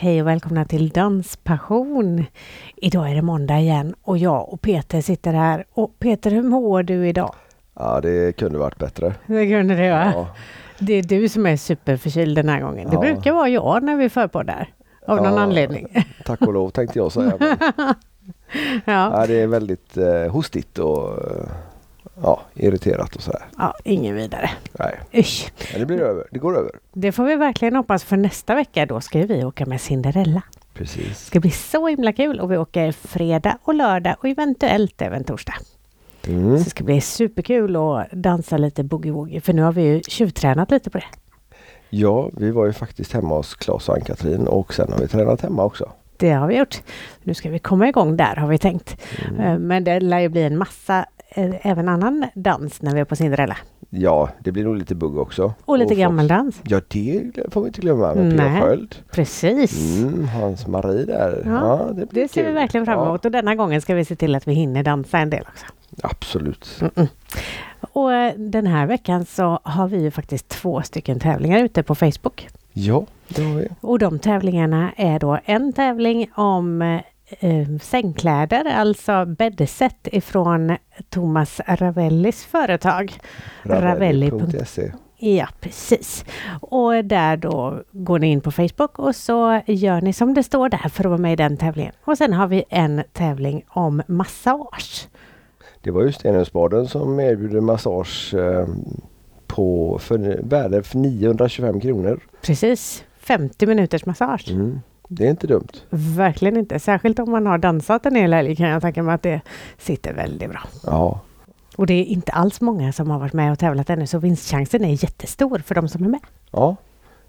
Hej och välkomna till Danspassion. Idag är det måndag igen och jag och Peter sitter här. Och Peter, hur mår du idag? Ja, det kunde varit bättre. Det kunde det va? Ja, Det är du som är superförkyld den här gången. Det Ja. brukar vara jag när vi förpoddar. Av någon Ja. anledning. tack och lov tänkte jag säga. Ja. ja, det är väldigt eh, hostigt och eh, ja, irriterat och sådär. ja, ingen vidare. Nej, Usch. men det blir över. Det går över. Det får vi verkligen hoppas för nästa vecka. Då ska vi åka med Cinderella. Det Precis. ska bli så himla kul och vi åker fredag och lördag och eventuellt även torsdag. Mm. Så det ska bli superkul att dansa lite boogie-woogie för nu har vi ju tjuvtränat lite på det. Ja, vi var ju faktiskt hemma hos Claes och Ann-Katrin och sen har vi tränat hemma också. Det har vi gjort. Nu ska vi komma igång där har vi tänkt. Mm. Eh, Men det lär ju bli en massa även annan dans när vi är på Cinderella. Ja, det blir nog lite bugg också. Och lite gammaldans. Ja, det får vi inte glömma med Pia. Sköld. Precis. Mm, Hans-Marie där. Ja, det, blir Det ser vi verkligen fram emot och denna gången ska vi se till att vi hinner dansa en del också. Ja, absolut. Mm-mm. Och eh, den här veckan så har vi ju faktiskt två stycken tävlingar ute på Facebook. Ja, det har vi. Och de tävlingarna är då en tävling om eh, sängkläder, alltså bäddset ifrån Thomas Ravellis företag. Ravelli. Ravelli.se Ja, precis. Och där då går ni in på Facebook och så gör ni som det står där för att vara med i den tävlingen. Och sen har vi en tävling om massage. Det var ju Stenungsbaden som erbjuder massage eh, på för, värde för 925 kronor. Precis, 50 minuters massage. Mm. Det är inte dumt. Verkligen inte. Särskilt om man har dansat en hel helg kan jag tänka mig att det sitter väldigt bra. Ja, Och det är inte alls många som har varit med och tävlat ännu så vinstchansen är jättestor för de som är med. ja.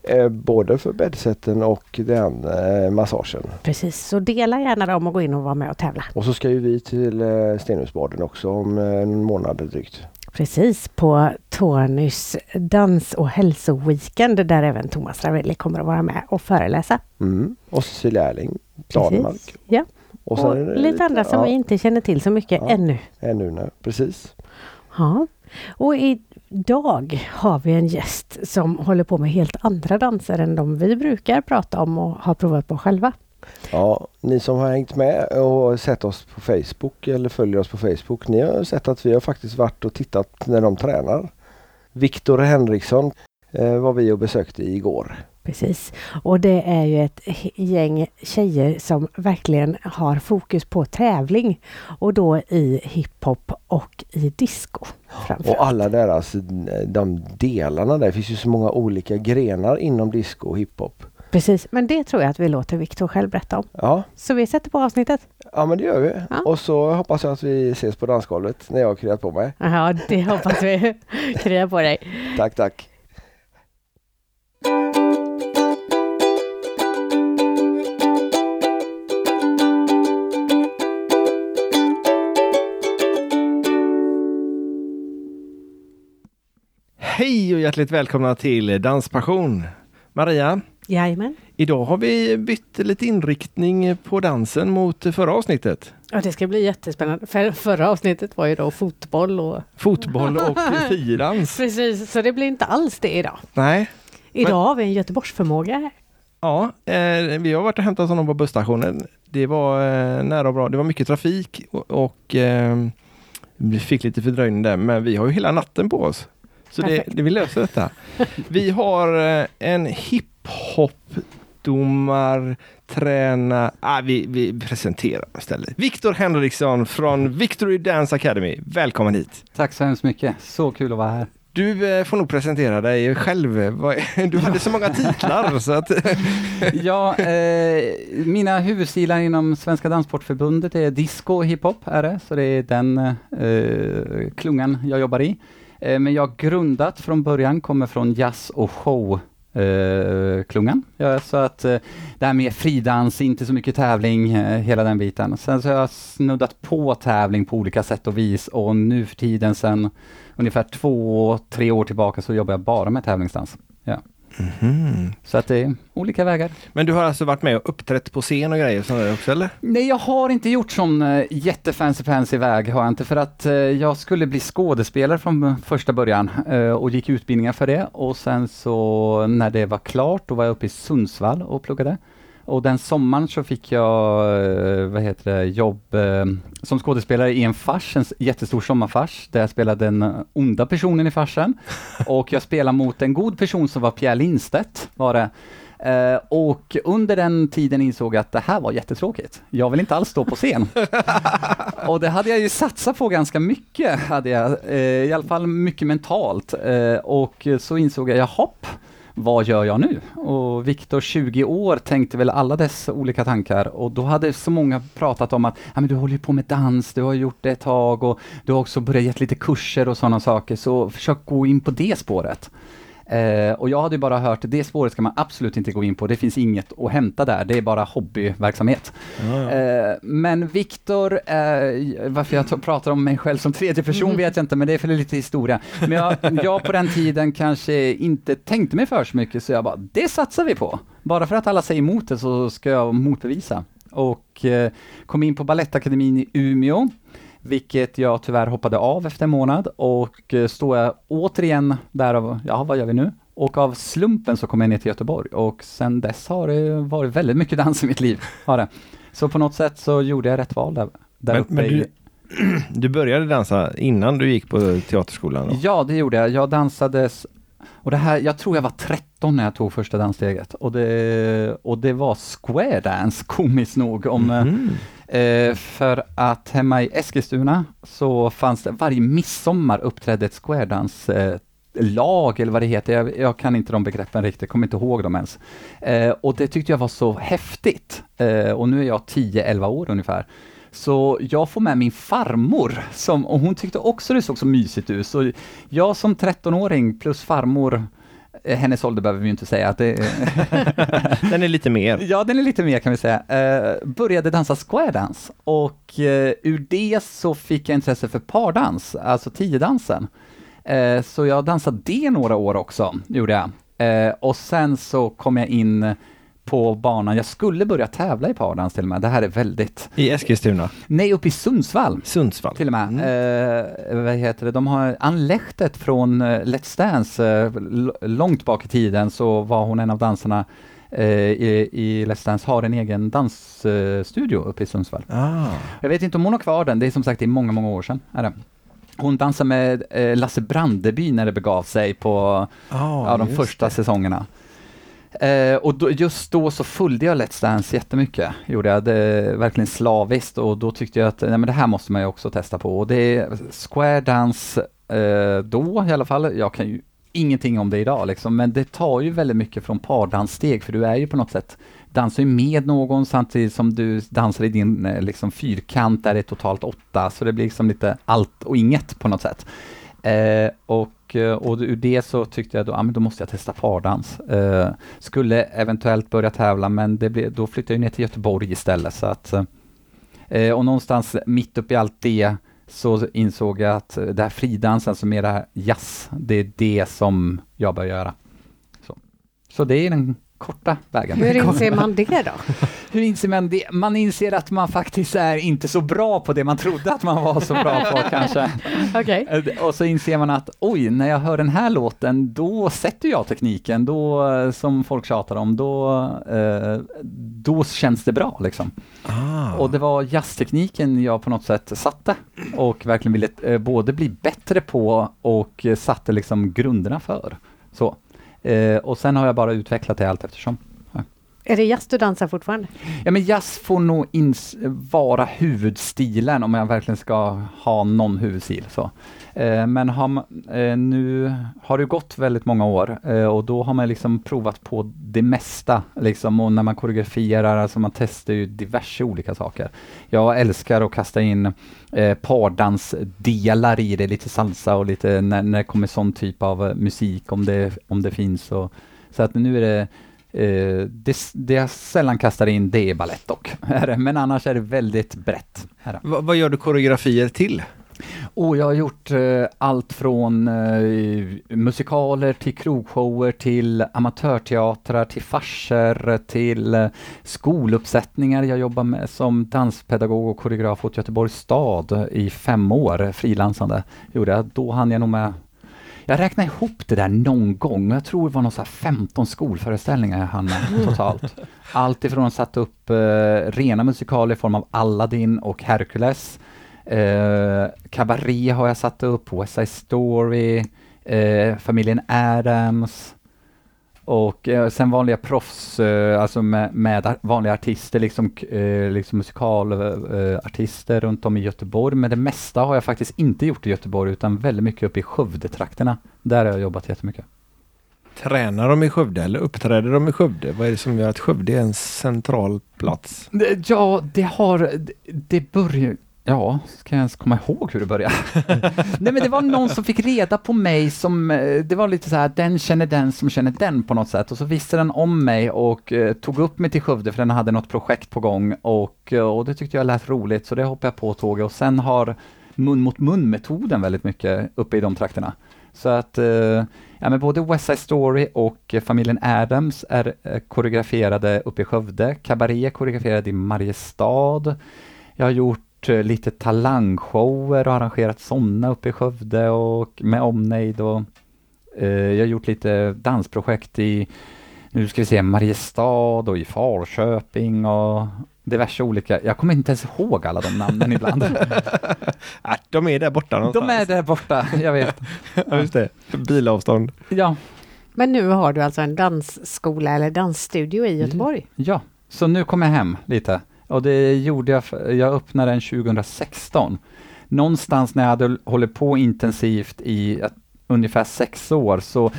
Eh, både för bäddsätten och den eh, massagen. Precis, så dela gärna dem och gå in och vara med och tävla. Och så ska ju vi till eh, Stenungsbaden också om eh, en månad drygt. Precis, på Tonys dans och hälsoweekend där även Thomas Ravelli kommer att vara med och föreläsa. Mm. Och Cecilia Erling, Danemark. Precis. Ja, Och, och, det lite andra som ja, vi inte känner till så mycket Ja. ännu. Ännu nu, precis. Ja. Och idag har vi en gäst som håller på med helt andra danser än de vi brukar prata om och har provat på själva. Ja, ni som har hängt med och sett oss på Facebook eller följer oss på Facebook. Ni har sett att vi har faktiskt varit och tittat när de tränar. Viktor Henriksson eh, var vi och besökte igår. Precis. Och det är ju ett gäng tjejer som verkligen har fokus på tävling. Och då i hiphop och i disco. Och alla deras, de delarna där, det finns ju så många olika grenar inom disco och hiphop. Precis, men det tror jag att vi låter Viktor själv berätta om. Ja, Så vi sätter på avsnittet. ja men det gör vi. Ja. Och så hoppas jag att vi ses på dansgolvet när jag har kryat på mig. Ja, det hoppas vi. Krya på dig. Tack, tack. Hej och hjärtligt välkomna till Danspassion. Maria, Jajamän. idag har vi bytt lite inriktning på dansen mot förra avsnittet. Ja, det ska bli jättespännande. För, förra avsnittet var ju då fotboll och... Fotboll och friidans. Precis, så det blir inte alls det idag. Nej, Idag har vi en Göteborgsförmåga här. ja, eh, vi har varit och hämtat honom på busstationen. Det var eh, nära och bra. Det var mycket trafik och, och eh, vi fick lite fördröjning där, men vi har ju hela natten på oss. Så det, det vi löser detta. Vi har eh, en hiphop domar, träna... Ah, vi, vi presenterar istället. Viktor Henriksson från Victory Dance Academy. Välkommen hit! Tack så hemskt mycket. Så kul att vara här. Du eh, får nog presentera dig själv. Du hade så många titlar så att... Ja, eh, mina huvudstilar inom Svenska Danssportförbundet är disco och hiphop, är det. Så det är den eh, klungan jag jobbar i. Eh, men jag har grundat från början, kommer från jazz och show eh, klungan. Ja, så att eh, det här med fridans, inte så mycket tävling, eh, hela den biten. Sen så har jag snuddat på tävling på olika sätt och vis och nu för tiden sen ungefär två, tre år tillbaka så jobbar jag bara med tävlingsdans. Ja. Mhm. Så att det är olika vägar. Men du har alltså varit med och uppträtt på scen och grejer sådär också eller? Nej, jag har inte gjort sån uh, jättefancy fancy väg har jag inte för att eh, jag skulle bli skådespelare från eh, första början eh, och gick utbildningar för det och sen så när det var klart då var jag uppe i Sundsvall och pluggade och den sommaren så fick jag, eh, vad heter det, jobb eh, som skådespelare i en fars, en jättestor sommarfars, där jag spelade den onda personen i farsen. Och jag spelade mot en god person som var Pierre Lindstedt, var det. Uh, och under den tiden insåg jag att det här var jättetråkigt. Jag vill inte alls stå på scen. och det hade jag ju satsat på ganska mycket, hade jag, uh, i alla fall mycket mentalt. Uh, och så insåg jag, jaha, vad gör jag nu? Och Viktor, 20 år, tänkte väl alla dessa olika tankar och då hade så många pratat om att ja, men du håller på med dans, du har gjort det ett tag och du har också börjat ge lite kurser och sådana saker, så försök gå in på det spåret. Eh, och jag hade bara hört, det spåret ska man absolut inte gå in på, det finns inget att hämta där, det är bara hobbyverksamhet. Mm. Eh, men Viktor, eh, varför jag pratar om mig själv som tredje person mm. vet jag inte, men det är för lite historia. Men jag, jag på den tiden kanske inte tänkte mig för så mycket, så jag bara, det satsar vi på. Bara för att alla säger emot det så ska jag motbevisa. Och eh, kom in på Balettakademin i Umeå vilket jag tyvärr hoppade av efter en månad och eh, står jag återigen där av, ja vad gör vi nu? Och av slumpen så kom jag ner till Göteborg och sen dess har det varit väldigt mycket dans i mitt liv. Har det. Så på något sätt så gjorde jag rätt val där, där men, uppe. Men du, du började dansa innan du gick på teaterskolan? Då? Ja, det gjorde jag. Jag dansades och det här, jag tror jag var 13 när jag tog första danssteget och det, och det var square dance, komiskt nog. Om, mm eh, för att hemma i Eskilstuna så fanns det, varje midsommar uppträdde ett square dance eh, lag eller vad det heter, jag, jag, kan inte de begreppen riktigt, kommer inte ihåg dem ens. Eh, och det tyckte jag var så häftigt. Eh, och nu är jag 10-11 år ungefär. Så jag får med min farmor, som, och hon tyckte också det såg så mysigt ut. Så jag som 13-åring plus farmor, eh, hennes ålder behöver vi inte säga. Att det, den är lite mer. Ja, den är lite mer kan vi säga. Uh, började dansa square dance och uh, ur det så fick jag intresse för pardans, alltså tiodansen. Uh, så jag dansade det några år också, gjorde jag. och sen så kom jag in på banan. Jag skulle börja tävla i pardans till och med. Det här är väldigt... I Eskilstuna? Nej, uppe i Sundsvall. Sundsvall. Till och med. Mm. Eh, vad heter det? De har Ann Lechtet från eh, Let's Dance. Eh, långt bak i tiden så var hon en av dansarna eh, i, i Let's Dance, har en egen dansstudio uppe i Sundsvall. Ah. Jag vet inte om hon har kvar den. Det är som sagt i många, många år sedan. Är det. Hon dansade med Lasse Brandeby när det begav sig på oh, ja, de första det. säsongerna. Eh, och då, just då så följde jag Let's Dance jättemycket, gjorde jag, det verkligen slaviskt och då tyckte jag att nej, men det här måste man ju också testa på. Och det är Square Dance eh, då i alla fall, jag kan ju ingenting om det idag liksom, men det tar ju väldigt mycket från pardanssteg för du är ju på något sätt dansar ju med någon samtidigt som du dansar i din eh, liksom, fyrkant där det är totalt åtta, så det blir liksom lite allt och inget på något sätt. Eh, och, Eh, och ur det så tyckte jag då, ah, men då måste jag testa pardans. Eh, skulle eventuellt börja tävla men det blev, då flyttade jag ner till Göteborg istället. Så att, eh, eh och någonstans mitt uppe i allt det så insåg jag att eh, det här fridansen, alltså mera jazz, det är det som jag bör göra. Så, så det är den korta vägen. Hur inser man det då? Hur inser man det? Man inser att man faktiskt är inte så bra på det man trodde att man var så bra på kanske. Okay. Eh, och så inser man att oj, när jag hör den här låten, då sätter jag tekniken, då, som folk tjatar om, då, eh, då känns det bra liksom. Ah. Och det var jazztekniken jag på något sätt satte och verkligen ville eh, både bli bättre på och satte liksom grunderna för. Så. Eh, och sen har jag bara utvecklat det allt eftersom. Ja. Är det jazz du dansar fortfarande? Ja, men jazz får nog vara huvudstilen om jag verkligen ska ha någon huvudstil. Så. Eh, men har, eh, nu har det gått väldigt många år eh, och då har man liksom provat på det mesta. Liksom, och när man koreograferar, alltså man testar ju diverse olika saker. Jag älskar att kasta in eh, pardansdelar i det, lite salsa och lite när, när det kommer sån typ av musik, om det, om det finns. Och, så att nu är det Uh, det, det jag sällan kastar in, det är balett dock. Men annars är det väldigt brett. vad gör du koreografier till? Och jag har gjort eh, allt från eh, musikaler till krogshower till amatörteatrar till farser till eh, skoluppsättningar. Jag jobbar med som danspedagog och koreograf åt Göteborgs stad i fem år, frilansande. Gjorde jag. Då hann jag nog med Jag räknade ihop det där någon gång. Jag tror det var någon så här 15 skolföreställningar jag hann med totalt. Allt ifrån att sätta upp eh, rena musikaler i form av Aladdin och Hercules. Eh, Cabaret har jag satt upp, West Side Story, eh, familjen Adams. Och eh, sen vanliga proffs, eh, alltså med, med vanliga artister, liksom, eh, liksom musikalartister runt om i Göteborg. Men det mesta har jag faktiskt inte gjort i Göteborg, utan väldigt mycket uppe i Skövdetrakterna. Där har jag jobbat jättemycket. Tränar de i Skövde eller uppträder de i Skövde? Vad är det som gör att Skövde är en central plats? Ja, det har, det- det börjar, ja, ska jag ens komma ihåg hur det började? Nej men det var någon som fick reda på mig som, eh, det var lite så här, den känner den som känner den på något sätt och så visste den om mig och eh, tog upp mig till Skövde för den hade något projekt på gång och, eh, och det tyckte jag lät roligt så det hoppade jag på tåget och sen har mun mot mun metoden väldigt mycket uppe i de trakterna. Så att, eh, ja men både West Side Story och eh, familjen Adams är eh, koreograferade uppe i Skövde. Cabaret är koreograferad i Mariestad. Jag har gjort eh, lite talangshower och arrangerat sådana uppe i Skövde och med omnejd och eh, jag har gjort lite dansprojekt i, nu ska vi se, Mariestad och i Falköping och diverse olika, jag kommer inte ens ihåg alla de namnen ibland. Äh, de är där borta någonstans. De är där borta, jag vet. Ja, just det. Bilavstånd. Ja, Men nu har du alltså en dansskola eller dansstudio i Göteborg? Ja, så nu kom jag hem lite. Och det gjorde jag, jag öppnade den 2016. Någonstans när jag hade hållit på intensivt i ett, ungefär sex år så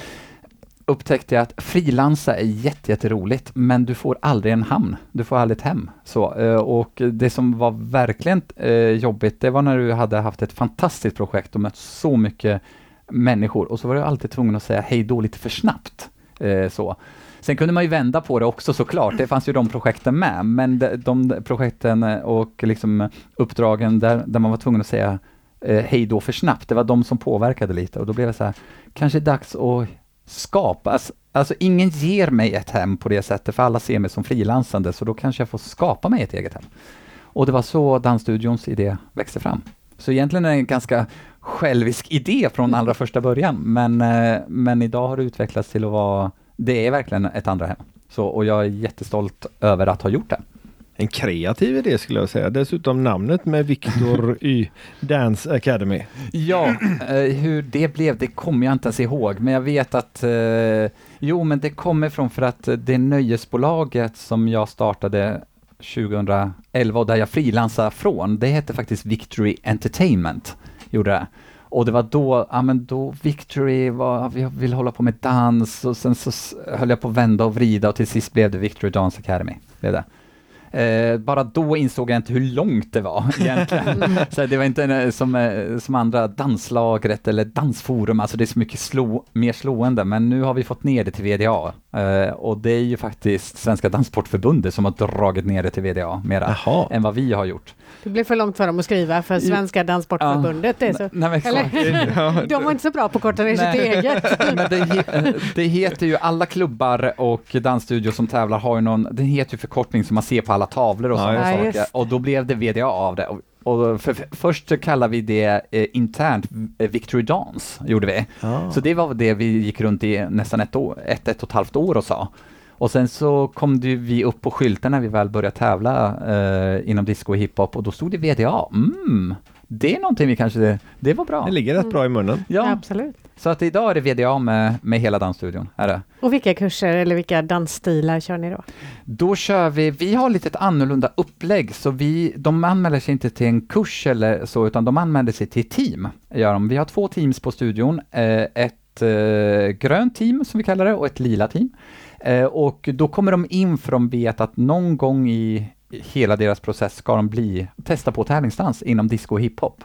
upptäckte jag att frilansa är jätte, jätteroligt, men du får aldrig en hamn. Du får aldrig ett hem. Så, eh, och det som var verkligen eh, jobbigt, det var när du hade haft ett fantastiskt projekt och mött så mycket människor och så var du alltid tvungen att säga hej då lite för snabbt. Eh, så. Sen kunde man ju vända på det också såklart, det fanns ju de projekten med, men de, de projekten och liksom uppdragen där, där man var tvungen att säga eh, hej då för snabbt, det var de som påverkade lite och då blev det så här, kanske dags att skapa, alltså, ingen ger mig ett hem på det sättet, för alla ser mig som frilansande, så då kanske jag får skapa mig ett eget hem. Och det var så Dansstudions idé växte fram. Så egentligen är det en ganska självisk idé från allra första början, men, eh, men idag har det utvecklats till att vara, det är verkligen ett andra hem. Så, och jag är jättestolt över att ha gjort det. En kreativ idé skulle jag säga. Dessutom namnet med Victor Y Dance Academy. Ja, eh, hur det blev, det kommer jag inte ens ihåg, men jag vet att eh, jo, men det kommer från för att det nöjesbolaget som jag startade 2011 och där jag frilansade från, det hette faktiskt Victory Entertainment, gjorde det. Och det var då, ja men då Victory var, vi vill hålla på med dans och sen så höll jag på att vända och vrida och till sist blev det Victory Dance Academy. Blev det. Eh, bara då insåg jag inte hur långt det var egentligen. så det var inte en, som, eh, som andra danslagret eller dansforum, alltså det är så mycket slå, mer slående, men nu har vi fått ner det till VDA. Eh, och det är ju faktiskt Svenska Danssportförbundet som har dragit ner det till VDA mera Jaha. än vad vi har gjort. Det blev för långt för dem att skriva för Svenska Danssportförbundet. Det är så. Nej. Eller? De var inte så bra på att korta ner sitt eget. Men det, det heter ju, alla klubbar och dansstudios som tävlar har ju någon, den heter ju förkortning som man ser på alla tavlor och Ja, sådana just saker. det. Och då blev det VDA av det. Och, och för, för, först kallar vi det eh, internt eh, Victory Dance, gjorde vi. Ja. Så det var det vi gick runt i nästan ett, år, ett, ett och ett halvt år och sa. Och sen så kom det vi upp på skylten när vi väl började tävla eh, inom disco och hiphop och då stod det VDA. Mm, det är någonting vi kanske, det var bra. Det ligger rätt bra i munnen. Ja, Absolut. så att idag är det VDA med, med hela dansstudion. Är det. Och vilka kurser eller vilka dansstilar kör ni då? Då kör vi, vi har lite ett annorlunda upplägg, så vi, de anmäler sig inte till en kurs eller så, utan de anmäler sig till team. Gör de. Vi har två teams på studion, eh, ett eh, grönt team som vi kallar det och ett lila team. Eh, och då kommer de in för de vet att någon gång i hela deras process ska de bli, testa på tävlingsdans inom disco och hiphop.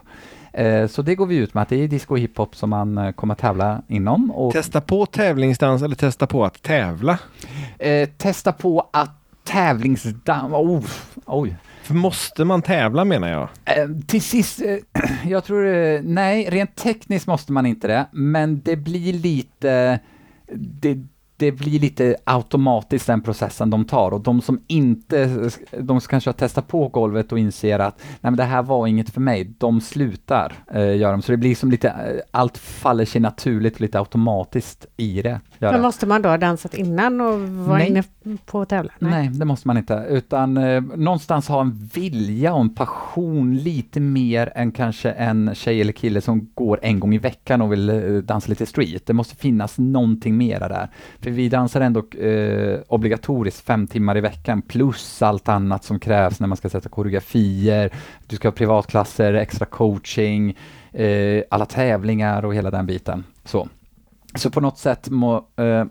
Eh, så det går vi ut med att det är disco och hiphop som man eh, kommer att tävla inom. Och Testa på tävlingsdans eller testa på att tävla. Eh, testa på att tävlingsdans... Oh, oj. För måste man tävla menar jag. Eh, till sist, jag tror... Nej, rent tekniskt måste man inte det, men det blir lite... Det, det blir lite automatiskt den processen de tar och de som inte, de som kanske har testat på golvet och inser att nej men det här var inget för mig, de slutar eh, göra dem. Så det blir som lite, eh, allt faller sig naturligt, lite automatiskt i det. Men måste man då ha dansat innan och vara inne på att tävla? Nej. Nej, det måste man inte, utan eh, någonstans ha en vilja och en passion lite mer än kanske en tjej eller kille som går en gång i veckan och vill eh, dansa lite street. Det måste finnas någonting mera där. För vi dansar ändå eh, obligatoriskt fem timmar i veckan plus allt annat som krävs när man ska sätta koreografier, du ska ha privatklasser, extra coaching, eh, alla tävlingar och hela den biten. Så, så på något sätt må, eh,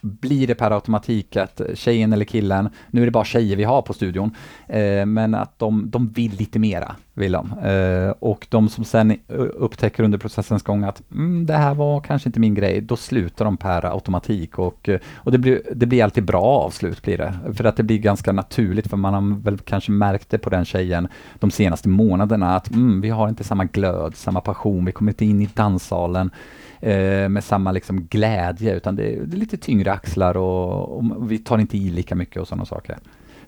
blir det per automatik att tjejen eller killen, nu är det bara tjejer vi har på studion, eh, Eh, men att de, de vill lite mera, vill de. Eh, och de som sen upptäcker under processens gång att mm, det här var kanske inte min grej, då slutar de per automatik och, eh, och det, blir, det blir alltid bra avslut blir det. För att det blir ganska naturligt, för man har väl kanske märkt det på den tjejen de senaste månaderna att mm, vi har inte samma glöd, samma passion, vi kommer inte in i danssalen eh, med samma liksom glädje, utan det är, det är lite tyngre axlar och, och, vi tar inte i lika mycket och sådana saker.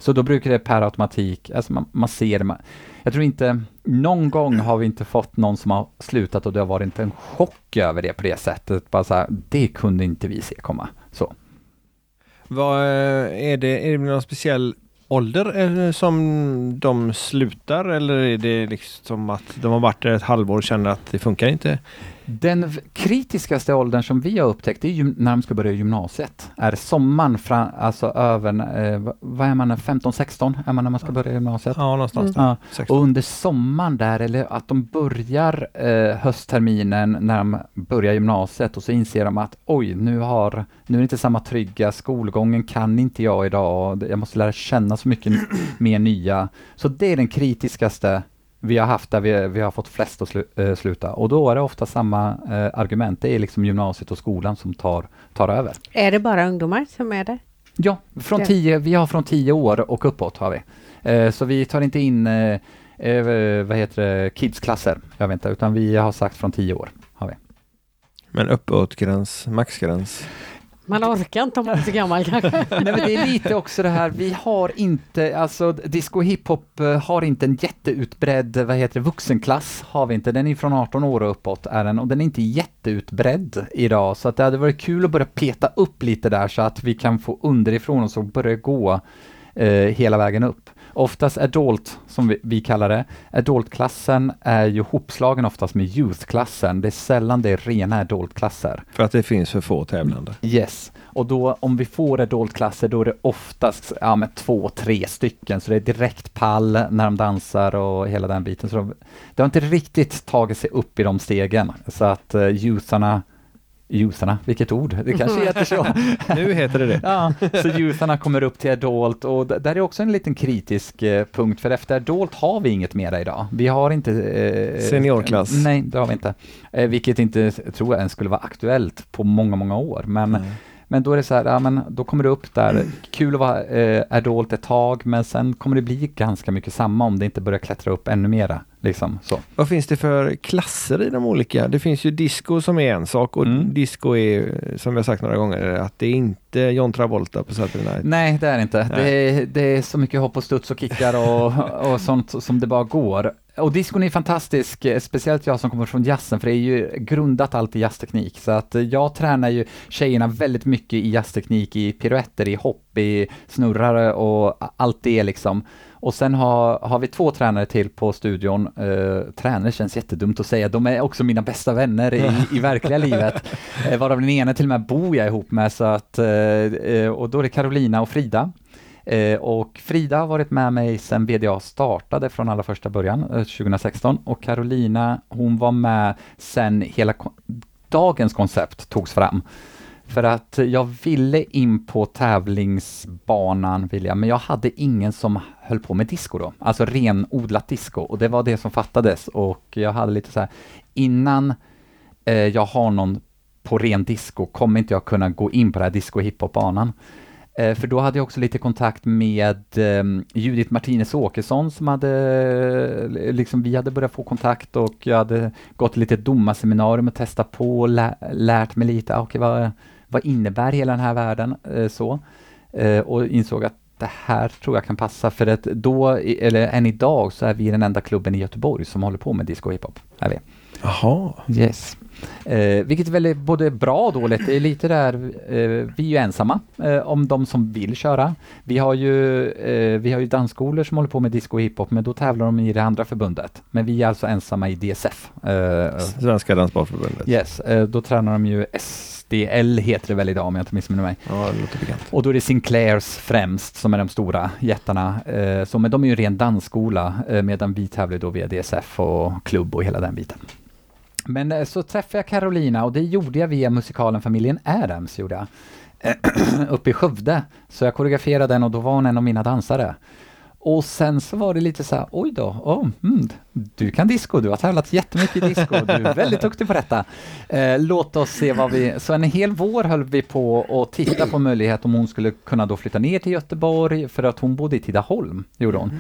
Så då brukar det per automatik, alltså man, man ser man, jag tror inte, någon gång har vi inte fått någon som har slutat och det har varit en chock över det på det sättet. Bara så här, det kunde inte vi se komma. Så. Vad eh, är det, är det någon speciell ålder eh, som de slutar eller är det liksom att de har varit där ett halvår och känner att det funkar inte? Den kritiskaste åldern som vi har upptäckt, det är ju när de ska börja gymnasiet. Är sommaren, fram, alltså över, eh, vad är man, 15-16 är man när man ska börja gymnasiet? Ja, någonstans Mm. Ja. Och under sommaren där, eller att de börjar eh, höstterminen när de börjar gymnasiet och så inser de att oj, nu har, nu är det inte samma trygga skolgången kan inte jag idag, jag måste lära känna så mycket mer nya. Så det är den kritiskaste vi har haft där vi, vi har fått flest att slu, äh, sluta och då är det ofta samma äh, argument. Det är liksom gymnasiet och skolan som tar, tar över. Är det bara ungdomar som är det? Ja, från tio, vi har från tio år och uppåt har vi. Äh, så vi tar inte in vad heter det, kidsklasser, jag vet inte, utan vi har sagt från tio år har vi. Men uppåtgräns, maxgräns? Man orkar inte om man är så gammal kanske. Nej men det är lite också det här, vi har inte, alltså disco och hiphop eh, har inte en jätteutbredd, vad heter det, vuxenklass har vi inte, den är från 18 år och uppåt är den och den är inte jätteutbredd idag så att det hade varit kul att börja peta upp lite där så att vi kan få underifrån och så börja gå eh, hela vägen upp. Oftast adult, som vi, vi kallar det, adultklassen är ju hopslagen oftast med youth-klassen. Det är sällan det är rena adultklasser. För att det finns för få tävlande? Yes. Och då om vi får adultklasser då är det oftast ja, med två, tre stycken, så det är direkt pall när de dansar och hela den biten. Så de, det har inte riktigt tagit sig upp i de stegen, så att uh, youtharna Youtharna, vilket ord, det kanske heter så. nu heter det det. ja, så youtharna kommer upp till adult och där är också en liten kritisk eh, punkt, för efter adult har vi inget mera idag. Vi har inte... Eh, Seniorklass? Nej, det har vi inte. Eh, vilket inte tror jag ens skulle vara aktuellt på många, många år. Men, mm. men då är det så här, ja men då kommer det upp där, kul att vara eh, adult ett tag, men sen kommer det bli ganska mycket samma om det inte börjar klättra upp ännu mera. Liksom, så. Vad finns det för klasser i de olika? Det finns ju disco som är en sak och mm. disco är, som jag sagt några gånger, att det är inte John Travolta på Saturday Night. Nej, det är inte. Det är, det är, så mycket hopp och studs och kickar och, och sånt som det bara går. Och discon är fantastisk, speciellt jag som kommer från jazzen, för det är ju grundat allt i jazzteknik. Så att jag tränar ju tjejerna väldigt mycket i jazzteknik, i piruetter, i hopp, i snurrare och allt det liksom. Och sen har, har vi två tränare till på studion. Uh, tränare känns jättedumt att säga, de är också mina bästa vänner i, i verkliga livet. Uh, varav den ena till och med bor jag ihop med, så att, uh, och då är det Carolina och Frida. Eh, och Frida har varit med mig sedan BDA startade från allra första början, eh, 2016. Och Carolina, hon var med sedan hela dagens koncept togs fram. För att jag ville in på tävlingsbanan, vill jag, men jag hade ingen som höll på med disco då, alltså renodlat disco och det var det som fattades och jag hade lite så här, innan eh, jag har någon på ren disco kommer inte jag kunna gå in på den här disco hiphop-banan. Eh, för då hade jag också lite kontakt med eh, Judith Martinez Åkesson som hade, eh, liksom vi hade börjat få kontakt och jag hade gått lite domarseminarium och testat på och lä lärt mig lite, ah, okay, vad, vad innebär hela den här världen? Eh, så. Och insåg att det här tror jag kan passa för att då, eller än idag, så är vi den enda klubben i Göteborg som håller på med disco och hiphop. Är vi. Jaha. Yes. Eh, vilket är väldigt både bra och dåligt. Det är lite där, eh, vi är ju ensamma eh, om de som vill köra. Vi har ju, eh, vi har ju dansskolor som håller på med disco och hiphop, men då tävlar de i det andra förbundet. Men vi är alltså ensamma i DSF. Eh, Svenska Danssportförbundet. yes, eh, då tränar de ju SDL heter det väl idag om jag inte missminner mig. Ja, det låter bekant. Och då är det Sinclairs främst som är de stora jättarna. Eh, så, men de är ju en ren dansskola medan vi tävlar då via DSF och klubb och hela den biten. Men eh, så träffade jag Carolina och det gjorde jag via musikalen Familjen Adams gjorde jag. uppe i Skövde. Så jag koreograferade den och då var hon en av mina dansare. Och sen så var det lite så här, oj då, oh, mm, du kan disco, du har tävlat jättemycket i disco, du är väldigt duktig på detta. Eh, låt oss se vad vi... Så en hel vår höll vi på att titta på möjlighet om hon skulle kunna då flytta ner till Göteborg, för att hon bodde i Tidaholm, gjorde hon.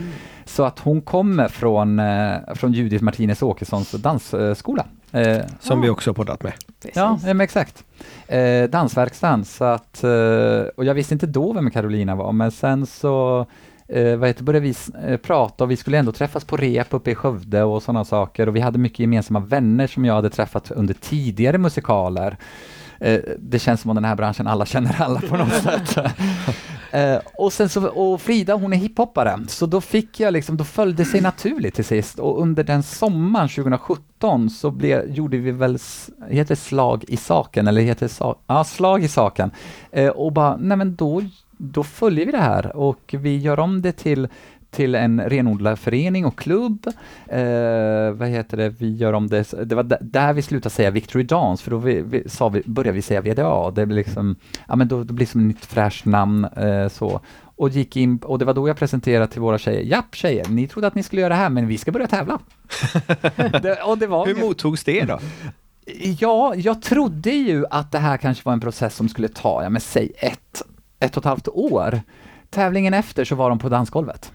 Så att hon kommer från, eh, från Judith Martinez Åkessons dansskola. Eh, Som vi också har poddat med. Ja, ja men exakt. Eh, dansverkstan, så att, eh, och jag visste inte då vem Carolina var, men sen så eh, vad heter, började vi eh, prata och vi skulle ändå träffas på rep uppe i Skövde och sådana saker och vi hade mycket gemensamma vänner som jag hade träffat under tidigare musikaler. Eh, det känns som om den här branschen, alla känner alla på något sätt. Eh, och sen så, och Frida hon är hiphoppare, så då fick jag liksom, då följde sig naturligt till sist och under den sommaren 2017 så blev, gjorde vi väl, heter slag i saken, eller heter det sa, ja, slag i saken. Eh, och bara, nej men då, då följer vi det här och vi gör om det till till en renodlad förening och klubb. Eh, vad heter det, vi gör om det, det var där vi slutade säga Victory Dance, för då vi, vi, sa vi, började vi säga VDA, det blir liksom, ja men då, då blir det som ett nytt fräscht namn eh, så. Och gick in, och det var då jag presenterade till våra tjejer, japp tjejer, ni trodde att ni skulle göra det här, men vi ska börja tävla. det, och det var Hur mottogs det då? Ja, jag trodde ju att det här kanske var en process som skulle ta, ja men säg ett, ett och ett halvt år. Tävlingen efter så var de på dansgolvet.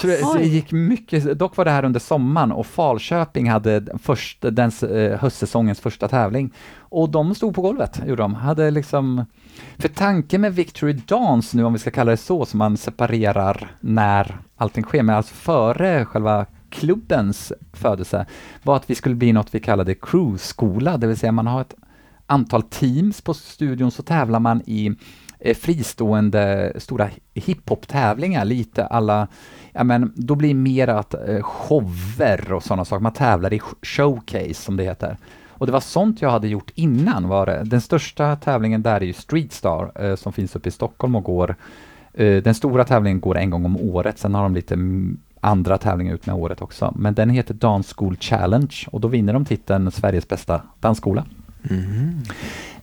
Så det, så det gick mycket, dock var det här under sommaren och Falköping hade först, den eh, höstsäsongens första tävling. Och de stod på golvet, gjorde de. Hade liksom, för tanken med Victory Dance nu, om vi ska kalla det så, som man separerar när allting sker, men alltså före själva klubbens födelse, var att vi skulle bli något vi kallade crewskola, det vill säga man har ett antal teams på studion så tävlar man i Eh, fristående stora hiphop-tävlingar, lite alla, ja men då blir det mer att eh, shower och sådana saker, man tävlar i showcase som det heter. Och det var sånt jag hade gjort innan var det. Den största tävlingen där är ju Streetstar eh, som finns uppe i Stockholm och går, eh, den stora tävlingen går en gång om året, sen har de lite andra tävlingar ut med året också. Men den heter Dance School Challenge och då vinner de titeln Sveriges bästa dansskola. Mm-hmm.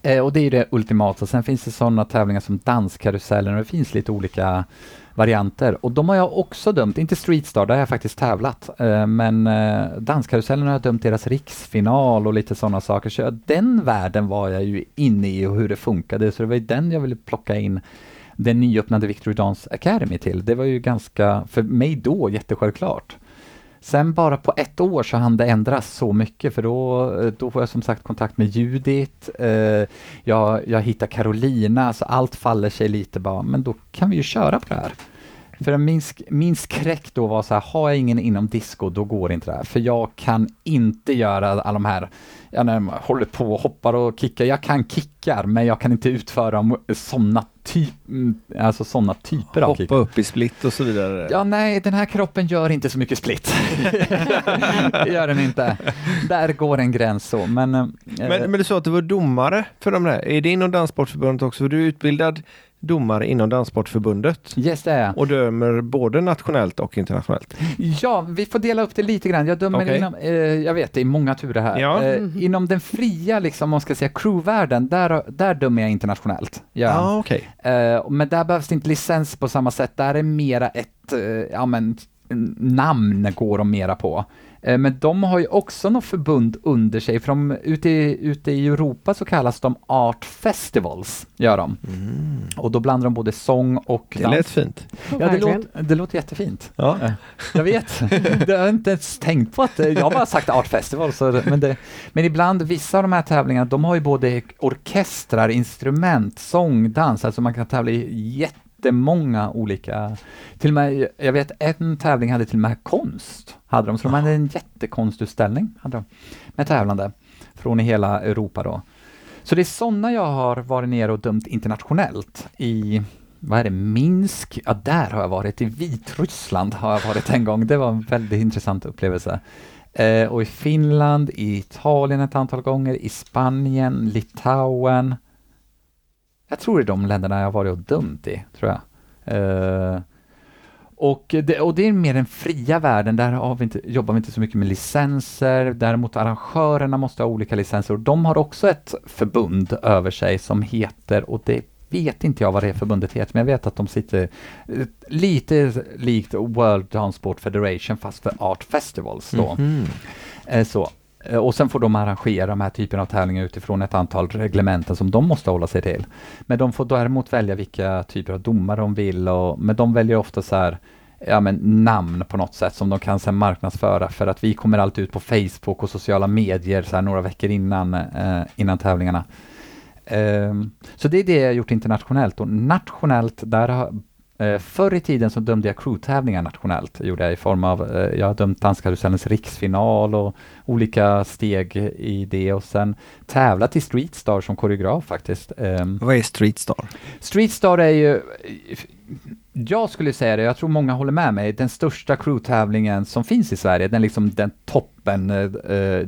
Eh, och det är ju det ultimata. Sen finns det sådana tävlingar som Danskarusellen och det finns lite olika varianter. Och de har jag också dömt, inte Streetstar, där har jag faktiskt tävlat. Eh, men eh, Danskarusellen har jag dömt deras riksfinal och lite sådana saker. Så den världen var jag ju inne i och hur det funkade. Så det var ju den jag ville plocka in den nyöppnade Victory Dance Academy till. Det var ju ganska, för mig då, jättesjälvklart. Sen bara på ett år så hann det ändras så mycket för då, eh, då får jag som sagt kontakt med Judith, eh, jag, jag hittar Carolina, så allt faller sig lite bara, men då kan vi ju köra på det här. För min, sk- min skräck då var så här, har jag ingen inom disco, då går inte det här. För jag kan inte göra alla de här, jag när man håller på och hoppar och kickar, jag kan kickar, men jag kan inte utföra sådana typ, mm, alltså såna typer av kickar. Hoppa upp i split och så vidare. Ja, nej, den här kroppen gör inte så mycket split. det gör den inte. Där går en gräns så, men... eh, Men, men du sa att du var domare för de där. Är det inom Danssportförbundet också? För du är utbildad domare inom Danssportförbundet Yes, det är jag. och dömer både nationellt och internationellt. Ja, vi får dela upp det lite grann. Jag dömer Okej. inom, eh, jag vet det är många turer här. Ja. Eh, inom den fria, liksom, om man ska säga crewvärlden, där, där dömer jag internationellt. Ja. Ja, okej. Eh, men där behövs det inte licens på samma sätt. Där är mera ett, eh, ja men, namn går de mera på. Eh, men de har ju också något förbund under sig, för de, ute, i, ute i Europa så kallas de Art Festivals, gör de. Mm. Och då blandar de både sång och Det dans. lät fint. Ja, det låter, det låter jättefint. Ja. Eh, Jag vet, det har jag inte ens tänkt på att, eh, jag har bara sagt Art Festival, så, det- men, det, men ibland, vissa av de här tävlingarna, de har ju både orkestrar, instrument, sång, dans, alltså man kan tävla i jättemånga olika, till och med, jag vet en tävling hade till och med konst, hade de, så de hade en jättekonstutställning, hade de, med tävlande från i hela Europa då. Så det är sådana jag har varit nere och dömt internationellt i vad är det, Minsk? Ja, där har jag varit. I Vitryssland har jag varit en gång. Det var en väldigt intressant upplevelse. Eh, och i Finland, i Italien ett antal gånger, i Spanien, Litauen. Jag tror det är de länderna jag har varit och dömt i, tror jag. Eh, och det, och det är mer den fria världen, där har vi inte, jobbar vi inte så mycket med licenser, däremot arrangörerna måste ha olika licenser och de har också ett förbund över sig som heter, och det vet inte jag vad det förbundet heter, men jag vet att de sitter eh, lite likt World Dance Sport Federation fast för Art Festivals då. Mhm. Eh, Så. Eh, och sen får de arrangera de här typen av tävlingar utifrån ett antal reglementen som de måste hålla sig till. Men de får däremot välja vilka typer av domar de vill, och, men de väljer ofta så här ja, men namn på något sätt som de kan sen marknadsföra för att vi kommer alltid ut på Facebook och sociala medier så här några veckor innan, eh, innan tävlingarna. Ehm, så det är det jag har gjort internationellt och nationellt, där Eh, förr i tiden så dömde jag crewtävlingar nationellt, gjorde jag i form av, eh, jag har dömt Danskarusellens riksfinal och olika steg i det och sen tävlat i Streetstar som koreograf faktiskt. Ehm, Vad är Street Star? Streetstar är ju, jag skulle säga det, jag tror många håller med mig, den största crewtävlingen som finns i Sverige, den liksom den toppen, eh,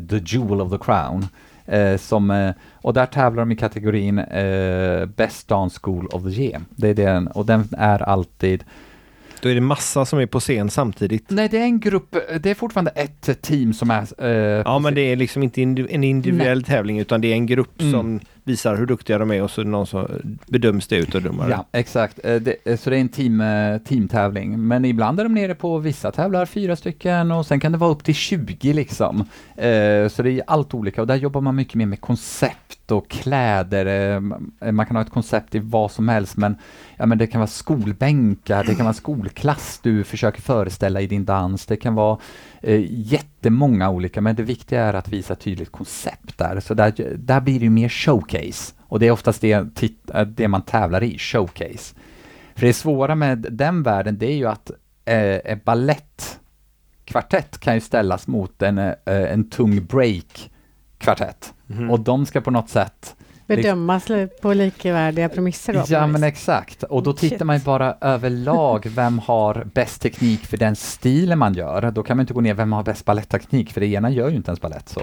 the jewel of the crown. Eh, som, eh, och där tävlar de i kategorin eh, Best Dance School of the Year. Det är den, och den är alltid Då är det massa som är på scen samtidigt. Nej, det är en grupp, det är fortfarande ett team som är... eh, Ja, men det är liksom inte en individuell tävling utan det är en grupp Mm. som visar hur duktiga de är och så är det någon som bedöms det ut och domare. Ja, exakt. Eh, det, eh, så det är en team, eh, teamtävling. Men ibland är de nere på, vissa tävlar fyra stycken och sen kan det vara upp till 20 liksom. Så det är allt olika och där jobbar man mycket mer med koncept och kläder. Eh, man kan ha ett koncept i vad som helst men, ja, men det kan vara skolbänkar, det kan vara skolklass du försöker föreställa i din dans. Det kan vara eh, jättemånga olika, men det viktiga är att visa ett tydligt koncept där. Så där, där blir det ju mer showcase. Och det är oftast det, eh, det man tävlar i, showcase. För det svåra med den världen, det är ju att eh, en ballettkvartett kan ju ställas mot en, eh, en tung break-kvartett. Mhm. Och de ska på något sätt Bedömas på likvärdiga premisser då? Ja men exakt, och då Shit. tittar man ju bara överlag, vem har bäst teknik för den stilen man gör? Då kan man inte gå ner, vem har bäst balettteknik? För det ena gör ju inte ens balett så.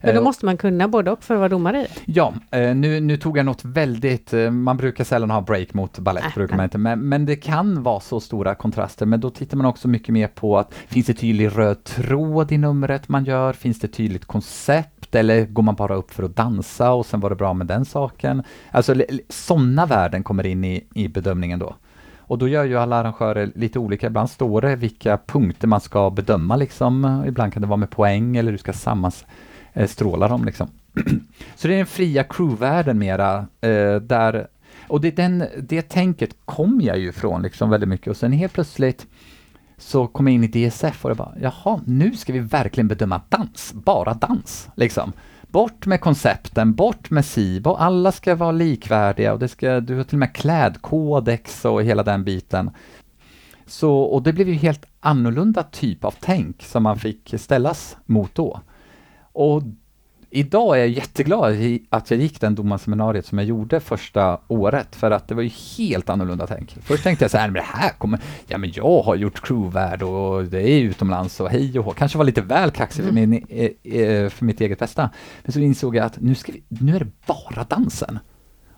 Men då Eh, måste man kunna både och för att vara domare i det? Ja, eh, nu, nu tog jag något väldigt, eh, man brukar sällan ha break mot balett, Nej, brukar man nej. inte, men, men det kan vara så stora kontraster, men då tittar man också mycket mer på att finns det tydlig röd tråd i numret man gör, finns det tydligt koncept, eller går man bara upp för att dansa och sen var det bra med den saken? Alltså sådana värden kommer in i, i bedömningen då. Och då gör ju alla arrangörer lite olika. Ibland står det vilka punkter man ska bedöma liksom. Ibland kan det vara med poäng eller du ska sammanstråla eh, dem liksom. Så det är den fria crewvärlden mera, eh, där, och det, den, det tänket kom jag ju från liksom väldigt mycket och sen helt plötsligt så kom jag in i DSF och det bara, jaha, nu ska vi verkligen bedöma dans, bara dans, liksom. Bort med koncepten, bort med SIBO, alla ska vara likvärdiga och det ska, du har till och med klädkodex och hela den biten. Så, och det blev ju helt annorlunda typ av tänk som man fick ställas mot då. Och idag är jag jätteglad att jag gick den domarseminariet som jag gjorde första året, för att det var ju helt annorlunda tänk. Först tänkte jag så här, men det här kommer, ja men jag har gjort crewvärd och det är utomlands och hej och hå. Kanske var lite väl kaxig för, min, eh, eh, för mitt eget bästa. Men så insåg jag att nu, ska vi, nu är det bara dansen.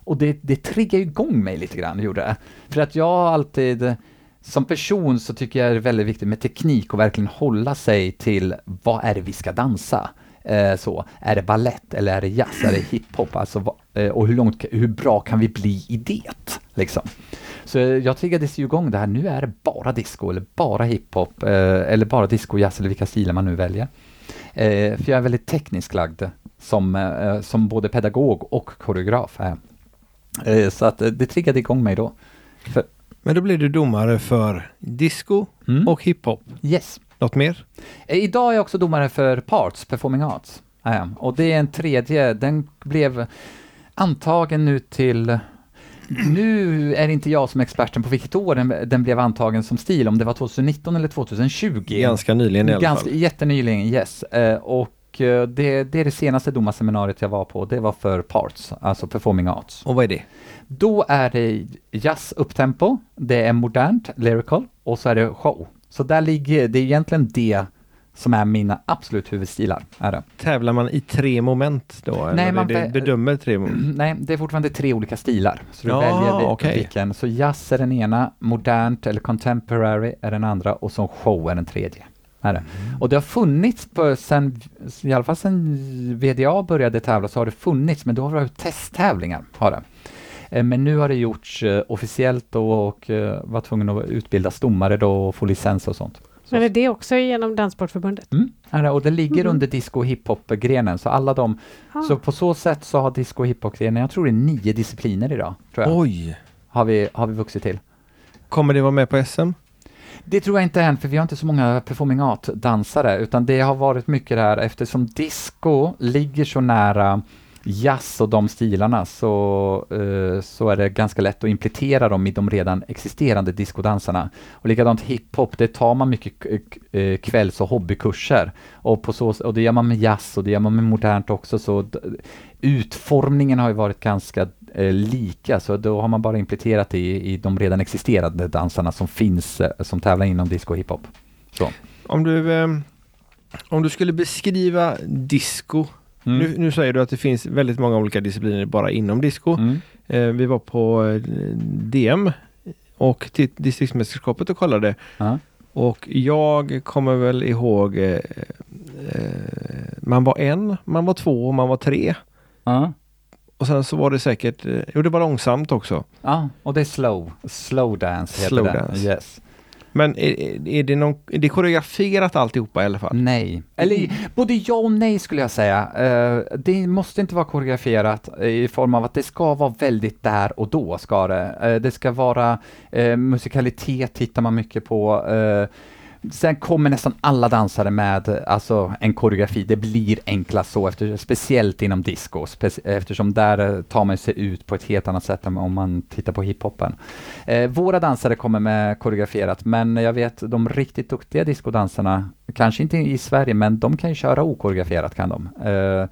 Och det, det triggar igång mig lite grann, gjorde det. För att jag alltid, som person så tycker jag det är väldigt viktigt med teknik och verkligen hålla sig till vad är det vi ska dansa. Eh, så, är det ballett eller är det jazz, är det hiphop? Alltså, eh, och hur, långt, hur bra kan vi bli i det? Liksom. Så eh, jag triggades ju igång det här, nu är det bara disco eller bara hiphop eh, eller bara disco, jazz eller vilka stilar man nu väljer. Eh, för jag är väldigt tekniskt lagd som, eh, som både pedagog och koreograf. Är. Så att det triggade igång mig då. För, Men då blir du domare för disco mm, och hiphop. yes. Något mer? Eh, Idag är jag också domare för Parts, Performing Arts. Och det är en tredje, den blev antagen nu till nu är det inte jag som är experten på vilket år den, den blev antagen som stil, om det var 2019 eller 2020. Ganska nyligen i alla Ganska, fall. Jättenyligen, yes. Eh, och eh, det, det är det senaste domarseminariet jag var på, det var för Parts, alltså Performing Arts. Och vad är det? Då är det jazz upptempo, det är modernt, lyrical, och så är det show. Så där ligger, det är egentligen det som är mina absolut huvudstilar. Är det. Tävlar man i tre moment då? Nej, eller man det, bedömer tre moment? Nej, det är fortfarande tre olika stilar. Så du Ja, väljer okej. vilken. Så jazz är den ena, modernt eller contemporary är den andra och så show är den tredje. Är det. Mm. Och det har funnits, på, sen, i alla fall sen VDA började tävla så har det funnits, men då har det varit testtävlingar. Har det. Eh, Men nu har det gjorts eh, officiellt då och eh, var tvungen att utbilda domare då och få licens och sånt. Så- Men är det också genom Danssportförbundet? Mm, det. och det ligger Mhm. under disco och hiphop-grenen, så alla de, Ah. så på så sätt så har disco och hiphop-grenen, jag tror det är nio discipliner idag, tror jag, Oj! har, vi, har vi vuxit till. Kommer det vara med på SM? Det tror jag inte än, för vi har inte så många performing art-dansare, utan det har varit mycket där eftersom disco ligger så nära jazz och de stilarna så, eh, så är det ganska lätt att implementera dem i de redan existerande discodansarna. Och likadant hiphop, det tar man mycket eh, kvälls och hobbykurser. Och, på så, och det gör man med jazz och det gör man med modernt också, så utformningen har ju varit ganska eh, lika, så då har man bara implementerat det i, i de redan existerande dansarna som finns, eh, som tävlar inom disco och hiphop. Om du, eh, om du skulle beskriva disco. Mm. Nu, nu säger du att det finns väldigt många olika discipliner bara inom disco. Mm. Eh, vi var på eh, DM och till distriktsmästerskapet och kollade. Ja. Och jag kommer väl ihåg eh, eh, man var en, man var två man var tre. Ja. Och sen så var det säkert, eh, jo det var långsamt också. Ja, och det är slow. Slow dance heter Slow det. dance. Yes. Men är, är, det någon, är det koreograferat alltihopa i alla fall? Nej. Eller både ja och nej skulle jag säga. Eh, det måste inte vara koreograferat i form av att det ska vara väldigt där och då ska det. Eh, det ska vara eh, musikalitet tittar man mycket på. Sen kommer nästan alla dansare med alltså, en koreografi. Det blir enklast så, efter, speciellt inom disco, spe, eftersom där eh, tar man sig ut på ett helt annat sätt än om man tittar på hiphopen. Eh, våra dansare kommer med koreograferat, men jag vet de riktigt duktiga discodansarna, kanske inte i Sverige, men de kan ju köra okoreograferat kan de. Eh,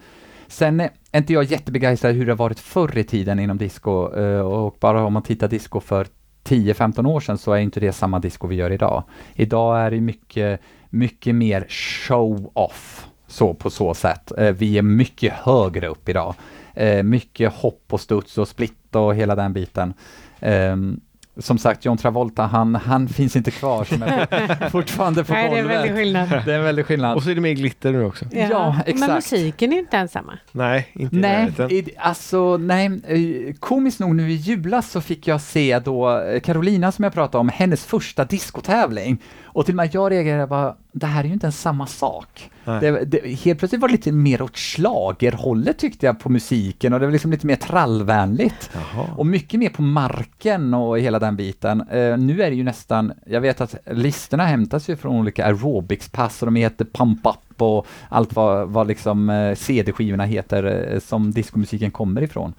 Sen är inte jag jättebegeistrad hur det har varit förr i tiden inom disco eh, och bara om man tittar disco för 10-15 år sedan så är inte det samma disco vi gör idag. Idag är det mycket, mycket mer show-off så på så sätt. Eh, vi är mycket högre upp idag. Eh, mycket hopp och studs och split och hela den biten. Ehm, som sagt, John Travolta, han, han finns inte kvar som är fortfarande på Nej, det är en golvet. väldig skillnad. Det är en väldig skillnad. Och så är det mer glitter nu också. Ja, exakt. Men musiken är inte ens samma. Nej, inte Nej, i, alltså nej, eh, komiskt nog nu i julas så fick jag se då eh, Carolina som jag pratade om, hennes första diskotävling. Och till och med jag reagerade bara, det här är ju inte ens samma sak. Det, det, helt plötsligt var det lite mer åt schlagerhållet tyckte jag på musiken och det var liksom lite mer trallvänligt. Jaha. Och mycket mer på marken och hela den biten. Eh, nu är det ju nästan, jag vet att listorna hämtas ju från olika aerobicspass och de heter Pump Up och allt vad, vad liksom eh, CD-skivorna heter eh, som diskomusiken kommer ifrån.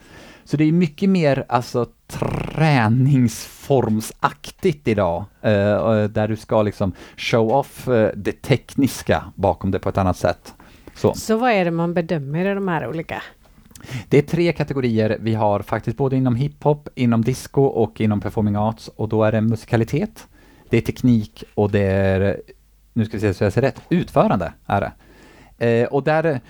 Så det är mycket mer alltså träningsformsaktigt idag, eh, där du ska liksom show off eh, det tekniska bakom det på ett annat sätt. Så. Så vad är det man bedömer i de här olika? Det är tre kategorier vi har faktiskt både inom hiphop, inom disco och inom performing arts och då är det musikalitet, det är teknik och det är, nu ska vi se så jag säger rätt, utförande är det. Eh, och där,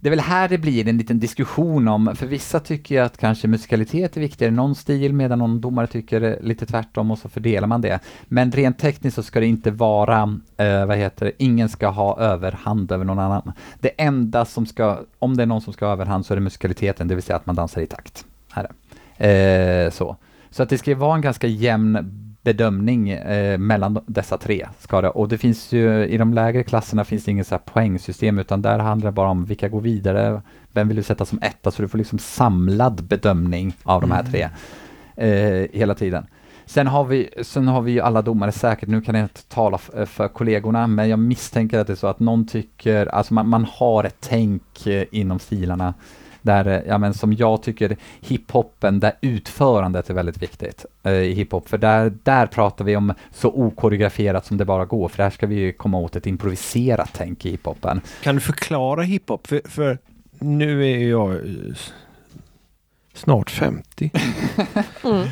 det är väl här det blir en liten diskussion om, för vissa tycker ju att kanske musikalitet är viktigare än någon stil medan någon domare tycker lite tvärtom och så fördelar man det. Men rent tekniskt så ska det inte vara, eh, vad heter det, ingen ska ha överhand över någon annan. Det enda som ska, om det är någon som ska ha överhand så är det musikaliteten, det vill säga att man dansar i takt. Här är. Eh, så. så att det ska vara en ganska jämn bedömning eh, mellan dessa tre. Ska det. Och det finns ju, i de lägre klasserna finns det inget så här poängsystem utan där handlar det bara om vilka går vidare, vem vill du sätta som etta, så du får liksom samlad bedömning av de här tre eh, hela tiden. Sen har, vi, sen har vi ju alla domare säkert, nu kan jag inte tala eh, för kollegorna, men jag misstänker att det är så att någon tycker, alltså man, man har ett tänk eh, inom stilarna där, eh, ja men som jag tycker hiphopen, där utförandet är väldigt viktigt eh, i hiphop, för där, där pratar vi om så okoreograferat som det bara går, för där ska vi ju komma åt ett improviserat tänk i hiphopen. Kan du förklara hiphop? För, för nu är jag eh, snart 50. Mm.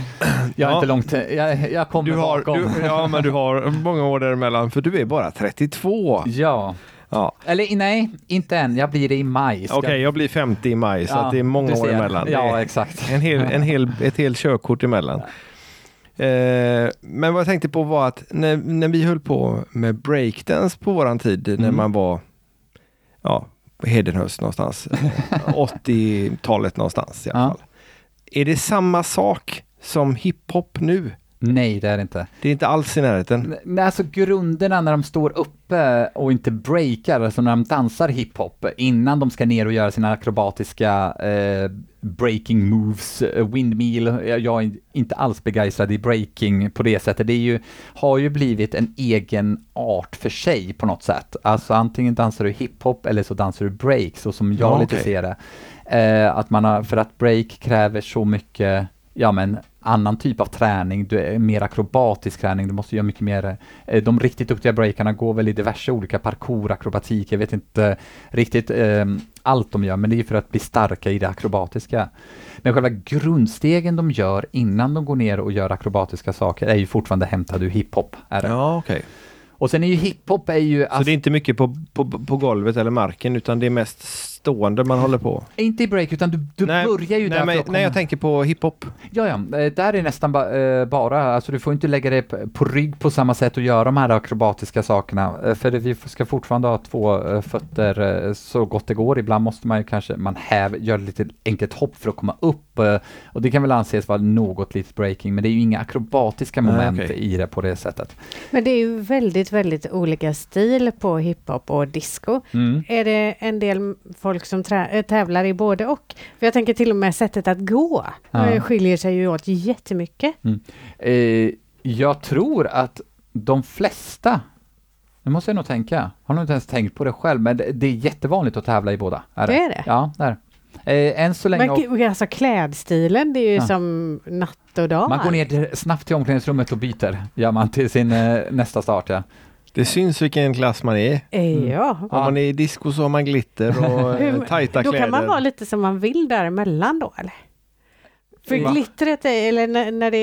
Jag är Ja. inte långt, jag, jag kommer Du har, bakom. du, ja, men du har många år däremellan för du är bara 32. Ja, Ja. eller nej, inte än, jag blir det i maj. Okej, jag blir 50 i maj så Ja, det är många år emellan. Ja, exakt. en hel, en hel, ett helt körkort emellan. Eh, men vad jag tänkte på var att när, när vi höll på med breakdance på våran tid, när Mm. man var ja, Hedenhöst någonstans, eh, 80-talet någonstans i alla fall. Är det samma sak som hiphop nu? Nej, det är det inte. Det är inte alls i närheten. Nej, alltså grunderna när de står uppe och inte breakar, alltså när de dansar hiphop, innan de ska ner och göra sina akrobatiska eh, breaking moves, eh, windmill, jag är inte alls begeistrad i breaking på det sättet. Det är ju, har ju blivit en egen art för sig på något sätt. Alltså antingen dansar du hiphop eller så dansar du break, så som jag Ja, lite okej. ser det. Eh, att man har, för att break kräver så mycket, ja men annan typ av träning, du är mer akrobatisk träning, du måste göra mycket mer, eh, de riktigt duktiga breakarna går väl i diverse olika parkour, akrobatik, jag vet inte riktigt eh, allt de gör, men det är för att bli starka i det akrobatiska. Men själva grundstegen de gör innan de går ner och gör akrobatiska saker är ju fortfarande hämtade ur hiphop. Är det. Ja, okej. Och sen är ju hiphop är ju, Så alltså, det är inte mycket på, på, på golvet eller marken utan det är mest stående man håller på? inte i break, utan du, du nej, börjar ju nej, där men, nej, jag tänker på hiphop. Ja, ja, eh, där är nästan ba, eh, bara, alltså du får inte lägga dig på rygg på samma sätt och göra de här akrobatiska sakerna, eh, för vi ska fortfarande ha två eh, fötter så gott det går. Ibland måste man ju kanske, man häv, gör lite enkelt hopp för att komma upp, och det kan väl anses vara något litet breaking, men det är ju inga akrobatiska Nej, moment okej. i det på det sättet. Men det är ju väldigt, väldigt olika stil på hiphop och disco. Mm. Är det en del folk som trä- äh, tävlar i både och? För jag tänker till och med sättet att gå Ja. eh, skiljer sig ju åt jättemycket. Eh, jag tror att de flesta, nu måste jag nog tänka, har nog inte ens tänkt på det själv, men det, det är jättevanligt att tävla i båda. Är Det är det? Ja, det är det. eh, Än så länge... Men alltså klädstilen, det är ju Ja. som natt och dag. Man går ner snabbt till omklädningsrummet och byter, gör man till sin eh, nästa start ja. Det syns vilken klass man är. Eh, Ja. Om man är i disco så har man glitter och eh, tajta Då kläder. kan man vara lite som man vill däremellan då eller? För Va? glittret, är, eller när, när det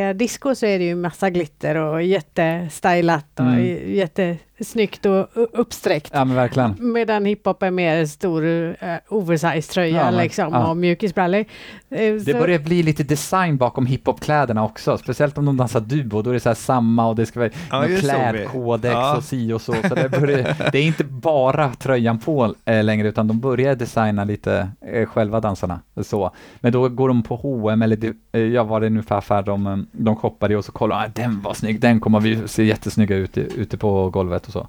är disco så är det ju massa glitter och jättestylat och Mm. Jättesnyggt och uppsträckt. Ja men verkligen. Medan hiphop är mer stor uh, oversize tröja Ja, men- liksom ja. och mjukisbrallor. Eh, Det så- börjar bli lite design bakom hiphop-kläderna också, speciellt om de dansar duo, då är det så här samma och det ska vara Ja, klädkodex Ja. och si och så. så det, börjar, det är inte bara tröjan på eh, längre, utan de börjar designa lite eh, själva dansarna. Så. Men då går de på H&M eller det- eh, ja, vad det nu för affär de, eh, de shoppar i och så kollar de, ah, den var snygg, den kommer vi se jättesnygga ut ute på golvet och så.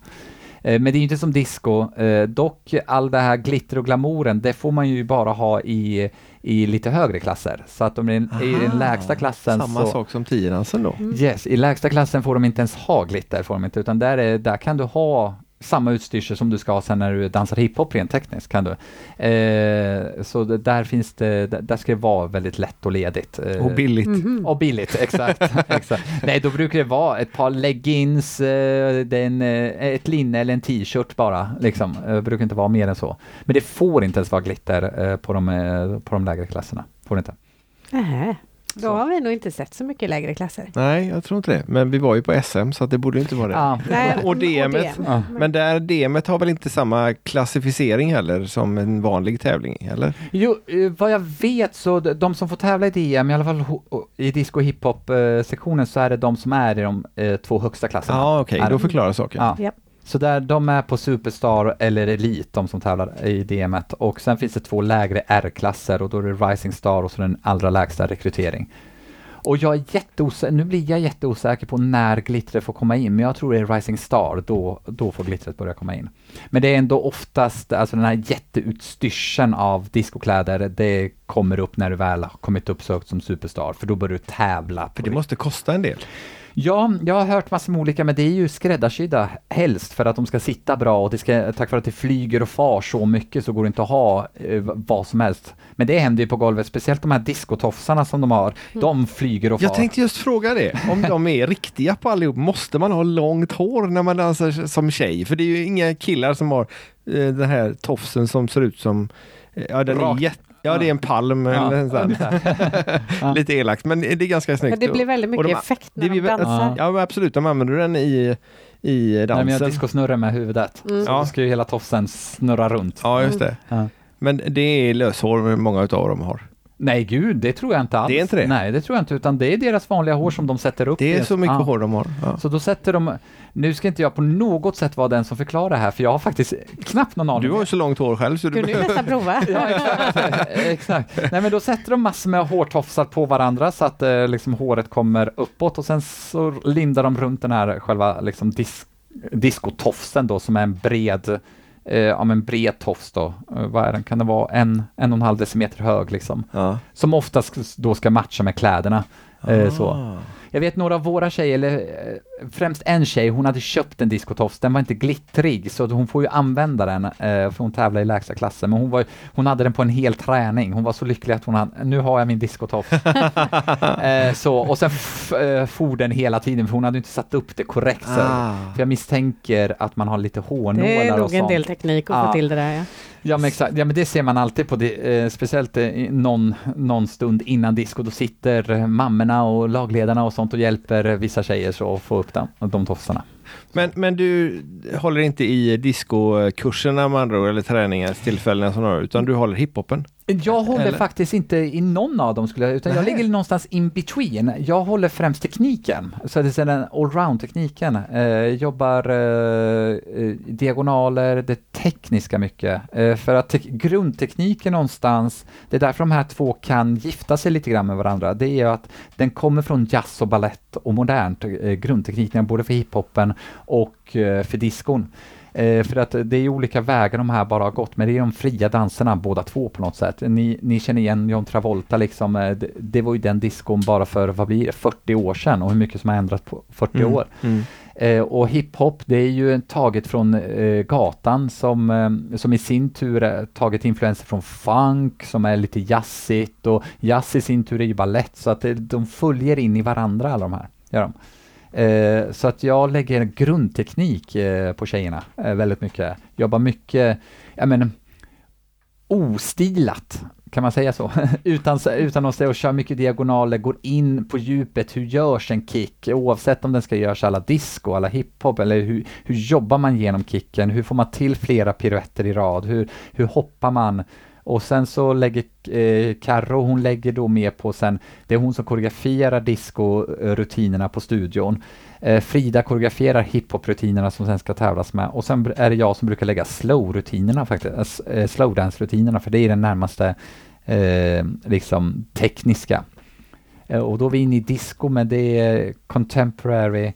Eh, Men det är ju inte som disco, eh, dock all det här glitter och glamouren, det får man ju bara ha i, i lite högre klasser. Så att de är i den lägsta klassen Samma så, sak som tiodansen då. Yes, i lägsta klassen får de inte ens ha glitter, får de inte, utan där, är, där kan du ha samma utstyrsel som du ska ha sen när du dansar hiphop rent tekniskt kan du. Eh, så det, där finns det, där, ska det vara väldigt lätt och ledigt. Eh, Och billigt. Mhm. och billigt, exakt. exakt. Nej, då brukar det vara ett par leggings, eh, den, eh, ett linne eller en t-shirt bara. Liksom. Eh, brukar inte vara mer än så. Men det får inte ens vara glitter eh, på, de, eh, på de lägre klasserna. Får det inte. Nähä. Då Så. har vi nog inte sett så mycket lägre klasser. Nej, jag tror inte det. Men vi var ju på SM så att det borde inte vara det. Ja. Nej, Och DMet. DM. Ja. Men där DMet har väl inte samma klassificering heller som en vanlig tävling, eller? Jo, eh, vad jag vet så de som får tävla i DM, i alla fall i disco och hiphop eh, sektionen så är det de som är i de eh, två högsta klasserna. Ja, okej, Är då förklarar saken. Ja. Så där, de är på Superstar eller Elite, de som tävlar i DMet. Och sen finns det två lägre R-klasser och då är det Rising Star och så den allra lägsta rekrytering. Och jag är jätteosäker, nu blir jag jätteosäker på när glittret får komma in, men jag tror det är Rising Star, då, då får glittret börja komma in. Men det är ändå oftast, alltså den här jätteutstyrseln av discokläder, det kommer upp när du väl har kommit upp så högt som superstar, för då börjar du tävla. För det måste kosta en del. Ja, jag har hört massor med olika, men det är ju skräddarsydda helst för att de ska sitta bra och det ska, tack vare att det flyger och far så mycket så går det inte att ha eh, vad som helst. Men det händer ju på golvet, speciellt de här diskotofsarna som de har, de flyger och far. Jag tänkte just fråga det, om de är riktiga på allihop. Måste man ha långt hår när man dansar som tjej? För det är ju inga killar som har eh, den här tofsen som ser ut som, eh, ja den Rak. är jätte Ja, det är en palm. Ja, eller en sån. ungefär. Lite elakt, men det är ganska snyggt. Men det blir väldigt mycket de- effekt när de dansar. Ja, men absolut. De använder den i, i När de gör dansen. discosnurror med huvudet. Mm. Så Ja. ska ju hela tofsen snurra runt. Ja, just det. Ja. Men det är löshår många utav dem har. Nej gud, det tror jag inte alls. Det är inte det? Nej, det tror jag inte, utan det är deras vanliga hår som de sätter upp. Det är så mycket ja. hår de har. Ja. Så då sätter de, nu ska inte jag på något sätt vara den som förklarar det här, för jag har faktiskt knappt någon aning. Du har ju så långt hår själv så du Kunde ju behöver... nästan prova. Ja, exakt. exakt. Nej, men då sätter de massor med hårtofsar på varandra så att eh, liksom håret kommer uppåt och sen så lindar de runt den här själva liksom dis diskotofsen då som är en bred eh, ja, men bred tofs då. Eh, vad är den? Kan det vara en, en och en halv decimeter hög liksom? Ja. Som oftast då ska matcha med kläderna. Eh, så. Jag vet några av våra tjejer, eller eh, främst en tjej, hon hade köpt en diskotofs, den var inte glittrig så hon får ju använda den, eh, för hon tävlar i lägsta klassen, men hon, var, hon hade den på en hel träning, hon var så lycklig att hon hade, nu har jag min diskotofs. eh, så, och sen for den hela tiden, för hon hade inte satt upp det korrekt. Ah. För jag misstänker att man har lite hårnålar Det är och nog en sånt. del teknik att Ja. få till det där. Ja. Ja men exakt, ja men det ser man alltid på det, eh, speciellt eh, någon, någon stund innan disco, då sitter eh, mammorna och lagledarna och sånt och hjälper vissa tjejer så att få upp den, de tofsarna. Men, men du håller inte i discokurserna med andra ord, eller träningstillfällena som du har, utan du håller hiphopen? Jag håller Eller? faktiskt inte i någon av dem, skulle jag, utan jag Nej. ligger någonstans in between. Jag håller främst tekniken, så det är den allround-tekniken. Eh, jobbar eh, eh, diagonaler, det tekniska mycket. Eh, för att te- grundtekniken någonstans, det är därför de här två kan gifta sig lite grann med varandra, det är ju att den kommer från jazz och ballett och modernt, eh, grundtekniken, både för hiphopen och eh, för diskon. Eh, för att det är olika vägar de här bara har gått, men det är de fria danserna båda två på något sätt. Ni, ni känner igen John Travolta liksom, eh, det, det var ju den diskon bara för, vad blir det, 40 år sedan och hur mycket som har ändrats på 40 Mm. år. Mm. Eh, och hiphop, det är ju taget från eh, gatan som, eh, som i sin tur är tagit influenser från funk som är lite jazzigt och jazz i sin tur är ju ballett så att de följer in i varandra alla de här. Gör de. Eh, så att jag lägger grundteknik eh, på tjejerna eh, väldigt mycket. Jobbar mycket, ja men, ostilat, kan man säga så? utan, utan att säga och kör mycket diagonaler, går in på djupet, hur görs en kick? Oavsett om den ska göras alla disco, alla hiphop, eller hur, hur jobbar man genom kicken? Hur får man till flera piruetter i rad? Hur, hur hoppar man? Och sen så lägger eh, Karo, hon lägger då mer på sen, det är hon som koreograferar disco-rutinerna på studion. Eh, Frida koreograferar hiphop-rutinerna som sen ska tävlas med och sen är det jag som brukar lägga slow-rutinerna faktiskt, eh, eh slowdance-rutinerna för det är den närmaste eh, liksom tekniska. Eh, och då är vi inne i disco men det är contemporary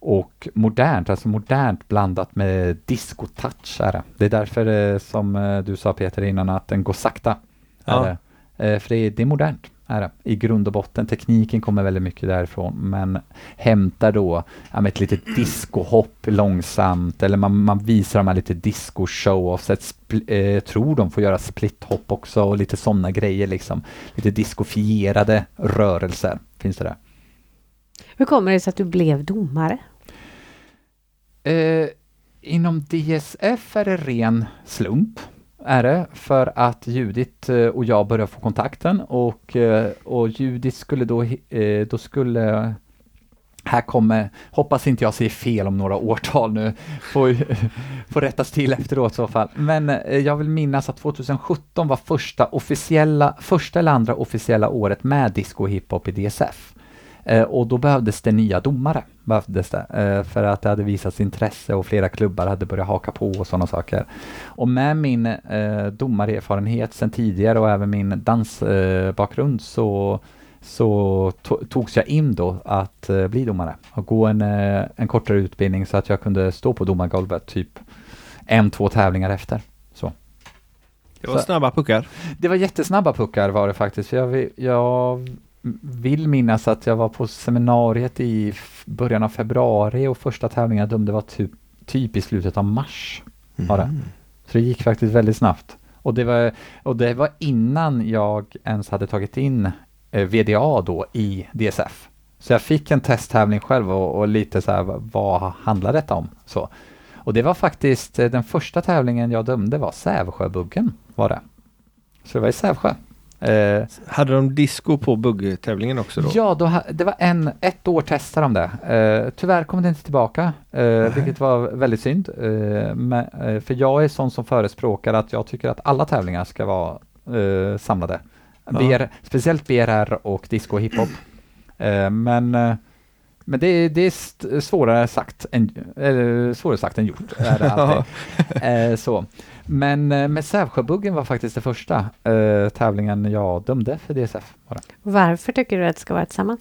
och modernt, alltså modernt blandat med disco-touch är det. Det är därför eh, som eh, du sa Peter innan att den går sakta. Ja. Eh, för det är, det är modernt, är det. I grund och botten. Tekniken kommer väldigt mycket därifrån, men hämtar då ja, med ett litet discohopp långsamt, eller man, man visar de här lite disco-show-offs, ett spl- eh, tror de får göra split-hopp också och lite sådana grejer liksom. Lite discofierade rörelser finns det där. Hur kommer det sig att du blev domare? Eh, inom DSF är det ren slump, är det, för att Judit eh, och jag började få kontakten och, eh, och Judit skulle då, eh, då skulle här kommer, hoppas inte jag säger fel om några årtal nu, får, får rättas till efteråt i så fall. Men jag vill minnas att 2017 var första officiella, första eller andra officiella året med disco och hiphop i DSF. Eh, och då behövdes det nya domare, behövdes det, eh, för att det hade visats intresse och flera klubbar hade börjat haka på och sådana saker. Och med min eh, domarerfarenhet sedan tidigare och även min dansbakgrund eh, så så to togs jag in då att uh, bli domare och gå en, uh, en kortare utbildning så att jag kunde stå på domargolvet typ en, två tävlingar efter. Så. Det var snabba puckar. Det var jättesnabba puckar var det faktiskt. Jag, jag vill minnas att jag var på seminariet i början av februari och första tävlingen jag dömde var typ, typ i slutet av mars. Var mm. Så det gick faktiskt väldigt snabbt. Och det var, och det var innan jag ens hade tagit in eh, VDA då i DSF. Så jag fick en testtävling själv och, och, lite så här, vad handlar detta om? Så. Och det var faktiskt eh, den första tävlingen jag dömde var Sävsjöbuggen var det. Så det var i Sävsjö. Eh, Hade de disco på buggtävlingen också då? Ja, då, det var en, ett år testade de det. Eh, tyvärr kom det inte tillbaka, eh, vilket var väldigt synd. Eh, men, eh, för jag är sån som förespråkar att jag tycker att alla tävlingar ska vara eh, samlade. Ja. BR, speciellt BRR och disco och hiphop. men men det, det är svårare sagt än, eller, svårare sagt än gjort. Är det alltid. så. Men eh, med Sävsjöbuggen var faktiskt det första eh, tävlingen jag dömde för DSF. Bara. Varför tycker du att det ska vara tillsammans?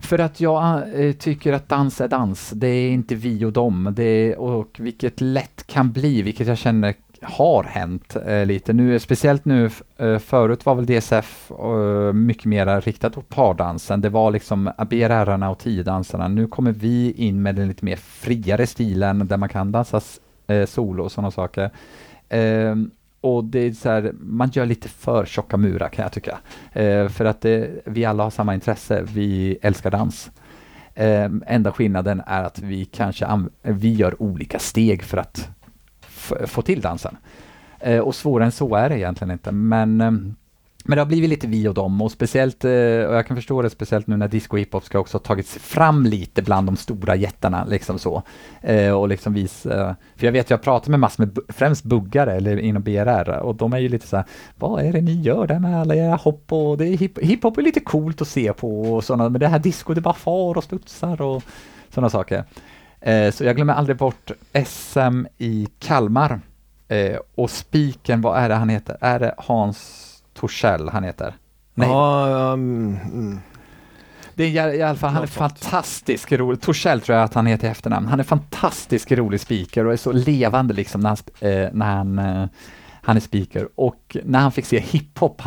För att jag äh, tycker att dans är dans. Det är inte vi och dem. Det är, och vilket lätt kan bli, vilket jag känner har hänt eh, lite nu, speciellt nu. eh, förut var väl DSF eh, mycket mer riktat åt pardansen. Det var liksom BRR-arna och tiodansarna. Nu kommer vi in med den lite mer friare stilen där man kan dansa eh, solo och sådana saker. Ehm, och det är så här, man gör lite för tjocka murar kan jag tycka. Eh, för att det, vi alla har samma intresse, vi älskar dans. Eh, enda skillnaden är att vi kanske vi gör olika steg för att få till dansen. Eh, och svårare än så är det egentligen inte, men eh, men det har blivit lite vi och dem och speciellt, eh, och jag kan förstå det speciellt nu när disco och hiphop ska också ha tagits fram lite bland de stora jättarna liksom så. Eh, och liksom visa, eh, för jag vet jag pratar med massor med främst buggare eller inom BRR och de är ju lite så här, vad är det ni gör där med alla era hopp och det är hip, hiphop är lite coolt att se på och sådana, men det här disco det bara far och studsar och sådana saker. Eh, så jag glömmer aldrig bort SM i Kalmar och spiken, vad är det han heter? Är det Hans Torssell han heter. Nej. Ja, um, mm. Det är i alla fall, han är fantastiskt rolig. Torssell tror jag att han heter i efternamn. Han är fantastiskt rolig speaker och är så levande liksom när han, eh, när han, eh, han är speaker. Och när han fick se hiphop,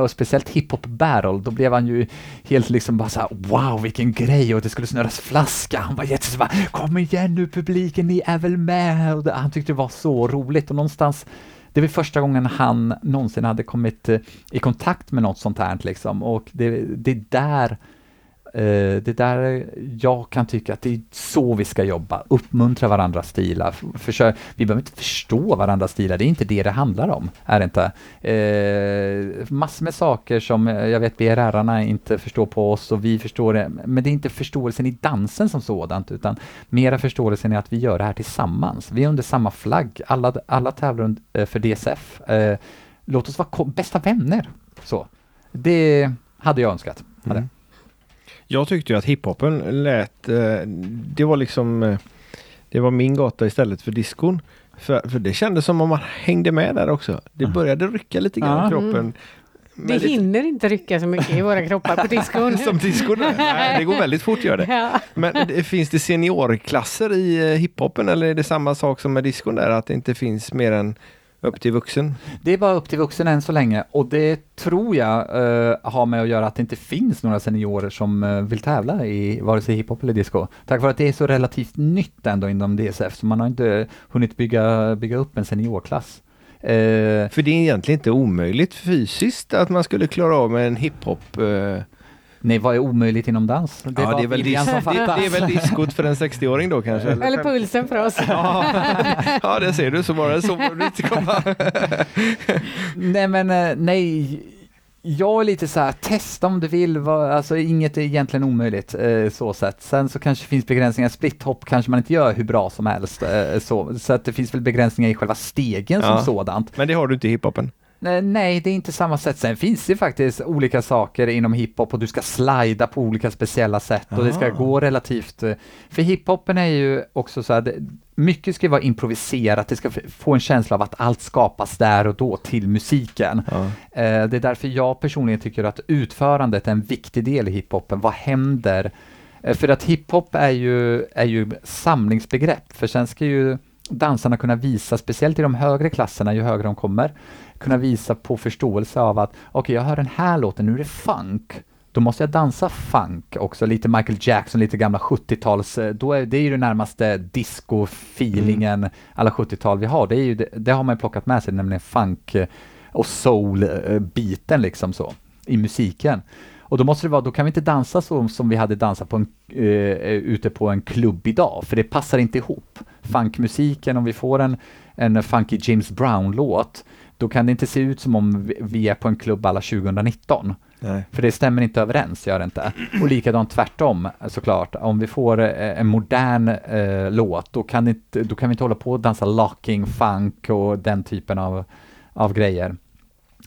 och speciellt hiphop battle, då blev han ju helt liksom bara såhär wow vilken grej och det skulle snurras flaska. Han var jätteså bara kom igen nu publiken, ni är väl med? Och han tyckte det var så roligt och någonstans det var första gången han någonsin hade kommit eh, i kontakt med något sånt här liksom och det, det är där Eh, det där jag kan tycka att det är så vi ska jobba, uppmuntra varandras stilar. Försök, vi behöver inte förstå varandras stilar, det är inte det det handlar om. Är det inte? Eh, massor med saker som eh, jag vet BRR-arna inte förstår på oss och vi förstår det, men det är inte förståelsen i dansen som sådant, utan mera förståelsen i att vi gör det här tillsammans. Vi är under samma flagg, alla, alla tävlar eh, för DSF. Eh, låt oss vara bästa vänner. Så. Det hade jag önskat. Hade. Mm. Jag tyckte ju att hiphopen lät, eh, det var liksom, eh, det var min gata istället för diskon. För, för det kändes som om man hängde med där också. Det började rycka lite grann i kroppen. Det hinner inte rycka så mycket i våra kroppar på diskon. som diskon? Nej, det går väldigt fort gör det. Ja. Men det, finns det seniorklasser i eh, hiphopen eller är det samma sak som med diskon där att det inte finns mer än upp till vuxen? Det är bara upp till vuxen än så länge och det tror jag uh, har med att göra att det inte finns några seniorer som uh, vill tävla i vare sig hiphop eller disco. Tack vare att det är så relativt nytt ändå inom DSF så man har inte hunnit bygga, bygga upp en seniorklass. Uh, För det är egentligen inte omöjligt fysiskt att man skulle klara av med en hiphop Nej, vad är omöjligt inom dans? Det, ja, det, är, väl dis det, det är väl diskot för en 60-åring då kanske? Eller, eller pulsen för oss. ja, ja, det ser du, så var det så borde det inte komma. nej, men eh, nej. Jag är lite så här, testa om du vill, alltså inget är egentligen omöjligt eh, så sett. Sen så kanske det finns begränsningar, splithopp kanske man inte gör hur bra som helst, eh, så, så att det finns väl begränsningar i själva stegen ja. som sådant. Men det har du inte i hiphopen? Nej, det är inte samma sätt. Sen finns det faktiskt olika saker inom hiphop och du ska slida på olika speciella sätt och det ska gå relativt... Eh, för hiphopen är ju också så här, mycket ska vara improviserat, det ska få en känsla av att allt skapas där och då till musiken. Ja. Eh, det är därför jag personligen tycker att utförandet är en viktig del i hiphopen. Vad händer? Eh, för att hiphop är ju, är ju samlingsbegrepp, för sen ska ju dansarna kunna visa, speciellt i de högre klasserna, ju högre de kommer, kunna visa på förståelse av att okej, jag hör den här låten, nu är det funk. Då måste jag dansa funk också, lite Michael Jackson, lite gamla 70-tals, eh, då är det ju det närmaste disco-feelingen alla 70-tal vi har. Det, är ju, det, det har man ju plockat med sig, nämligen funk eh, och soul-biten liksom så, i musiken. Och då måste det vara, då kan vi inte dansa så som vi hade dansat på en, eh, ute på en klubb idag, för det passar inte ihop. Funkmusiken, om vi får en, en funky James Brown-låt, då kan det inte se ut som om vi- är på en klubb alla 2019. Nej. För det stämmer inte överens, gör det inte. Och likadant tvärtom såklart. Om vi får eh, en modern eh, låt, då kan, inte, då kan vi inte hålla på och dansa locking, funk och den typen av, av grejer.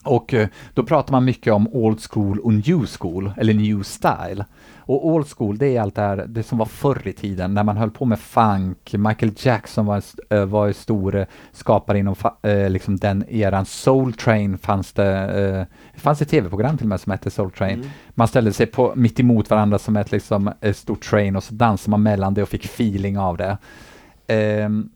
Och eh, då pratar man mycket om old school och new school, eller new style. Och old school, det är allt det här, det som var förr i tiden, när man höll på med funk, Michael Jackson var, eh, var en stor eh, skapare inom eh, liksom den eran. Soul Train fanns det, eh, det fanns ett tv-program till och med som hette Soul Train. Man ställde sig på, mitt emot varandra som ett, liksom, ett stort train och så dansade man mellan det och fick feeling av det. Ehm,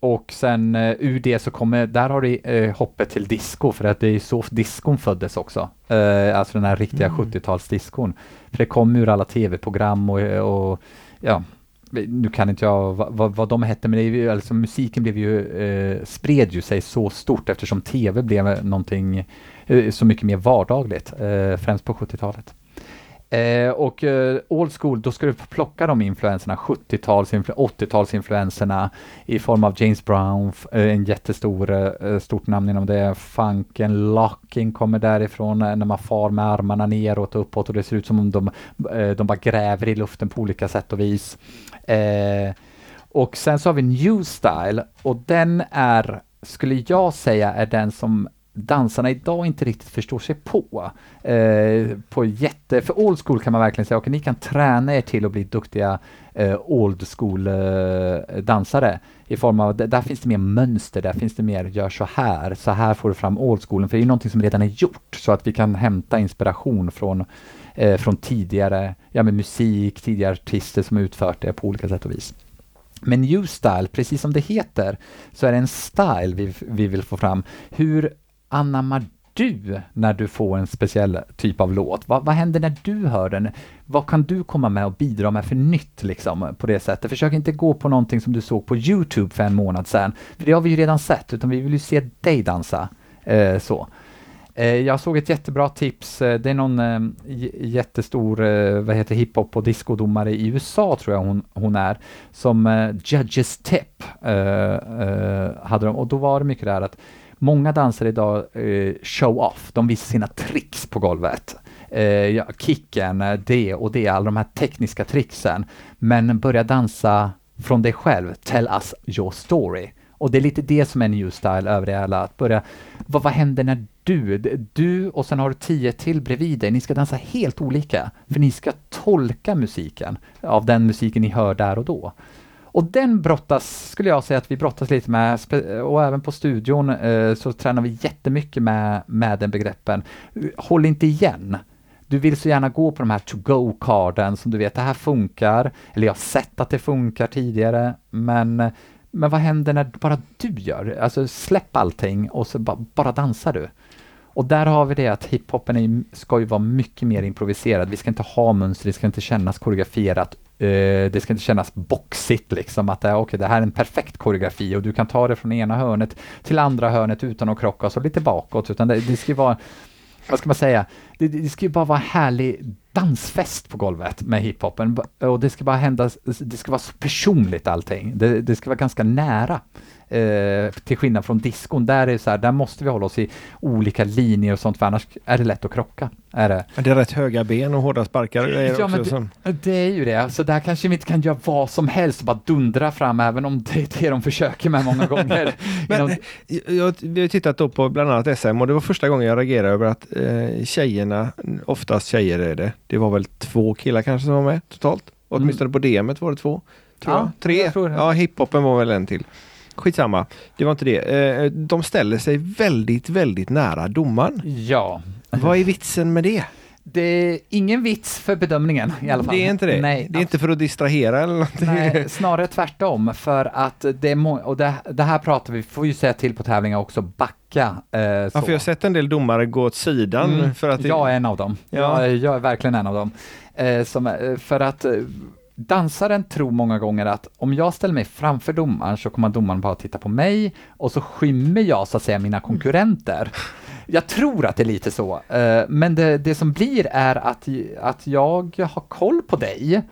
och sen eh, ur det så kommer, där har du eh, hoppet till disco, för att det är så diskon föddes också. Eh, alltså den här riktiga Mm. 70-talsdiskon. För det kom ur alla tv-program och, och ja, nu kan inte jag vad, vad, vad de hette, men det är ju, alltså, musiken blev ju, eh, spred ju sig så stort eftersom tv blev någonting eh, så mycket mer vardagligt, eh, främst på 70-talet. Eh, och eh, old school, då ska du plocka de influenserna, 70-tals, 80-talsinfluenserna i form av James Brown, eh, en jättestor, eh, eh, stort namn inom det, funken, locking kommer därifrån eh, när man far med armarna neråt och uppåt och det ser ut som om de, eh, de bara gräver i luften på olika sätt och vis. Och sen så har vi New Style och den är, skulle jag säga, är den som dansarna idag inte riktigt förstår sig på. Eh, på jätte, för old school kan man verkligen säga, okej ni kan träna er till att bli duktiga eh, old school eh, dansare i form av, där finns det mer mönster, där finns det mer gör så här, så här får du fram old schoolen, för det är ju någonting som redan är gjort, så att vi kan hämta inspiration från, eh, från tidigare, ja med musik, tidigare artister som utfört det på olika sätt och vis. Men new style, precis som det heter, så är det en style vi, vi vill få fram. Hur anammar du när du får en speciell typ av låt? Vad, vad händer när du hör den? Vad kan du komma med och bidra med för nytt liksom på det sättet? Försök inte gå på någonting som du såg på Youtube för en månad sedan, för det har vi ju redan sett, utan vi vill ju se dig dansa. Eh, så. Eh, Jag såg ett jättebra tips. Eh, det är någon eh, jättestor eh, vad heter hiphop och discodomare i USA, tror jag hon, hon är, som eh, Judges Tip eh, hade de. Och då var det mycket där att många dansare idag eh, show off. De visar sina tricks på golvet. Eh, ja, kicken, eh, det och det, alla de här tekniska tricksen. Men börja dansa från dig själv. Tell us your story. Och det är lite det som är new style över det hela. Att börja, vad, vad händer när du, du och sen har du tio till bredvid dig, ni ska dansa helt olika. För ni ska tolka musiken av den musiken ni hör där och då. Och den brottas, skulle jag säga att vi brottas lite med, och även på studion eh, så tränar vi jättemycket med, med den begreppen. Håll inte igen. Du vill så gärna gå på de här to-go-karden som du vet, det här funkar, eller jag har sett att det funkar tidigare, men, men vad händer när bara du gör det? Alltså släpp allting och så bara, bara dansar du. Och där har vi det att hiphopen är, ska ju vara mycket mer improviserad. Vi ska inte ha mönster, det ska inte kännas koreograferat. Uh, det ska inte kännas boxigt liksom att eh, det, okay, det här är en perfekt koreografi och du kan ta det från ena hörnet till andra hörnet utan att krocka och så lite bakåt. Utan det, det ska ju vara, vad ska man säga, det, det ska ju bara vara härlig dansfest på golvet med hiphopen. Och det ska bara hända, det ska vara så personligt allting. Det, det ska vara ganska nära. Eh, till skillnad från diskon, där är det så här, där måste vi hålla oss i olika linjer och sånt, för annars är det lätt att krocka. Är det. Det är rätt höga ben och hårda sparkar och grejer Ja, det- Det är ju det, så där kanske vi inte kan göra vad som helst och bara dundra fram, även om det är det de försöker med många gånger. Men, Inom- jag, vi har tittat då på bland annat SM och det var första gången jag reagerade över att eh, tjejerna, oftast tjejer är det, det var väl två killar kanske som var med totalt. Åtminstone på DMet var det två. Tror Ja, jag. Tre? jag tror det. ja, hiphopen var väl en till. Skitsamma, det var inte det. Eh, de ställer sig väldigt, väldigt nära domaren. Ja. Vad är vitsen med det? Det är ingen vits för bedömningen i alla fall. Det är inte det? Nej, det är inte för att distrahera eller någonting? Nej, snarare tvärtom. För att det är och det, det här pratar vi, får ju säga till på tävlingar också, backa. Eh, Ja, för jag har sett en del domare gå åt sidan Mm, för att det... Jag är en av dem. Ja. Jag, jag är verkligen en av dem. Eh, som, eh, för att eh, dansaren tror många gånger att om jag ställer mig framför domaren så kommer domaren bara titta på mig och så skymmer jag så att säga mina konkurrenter. Jag tror att det är lite så, eh, men det, det som blir är att, att jag har koll på dig,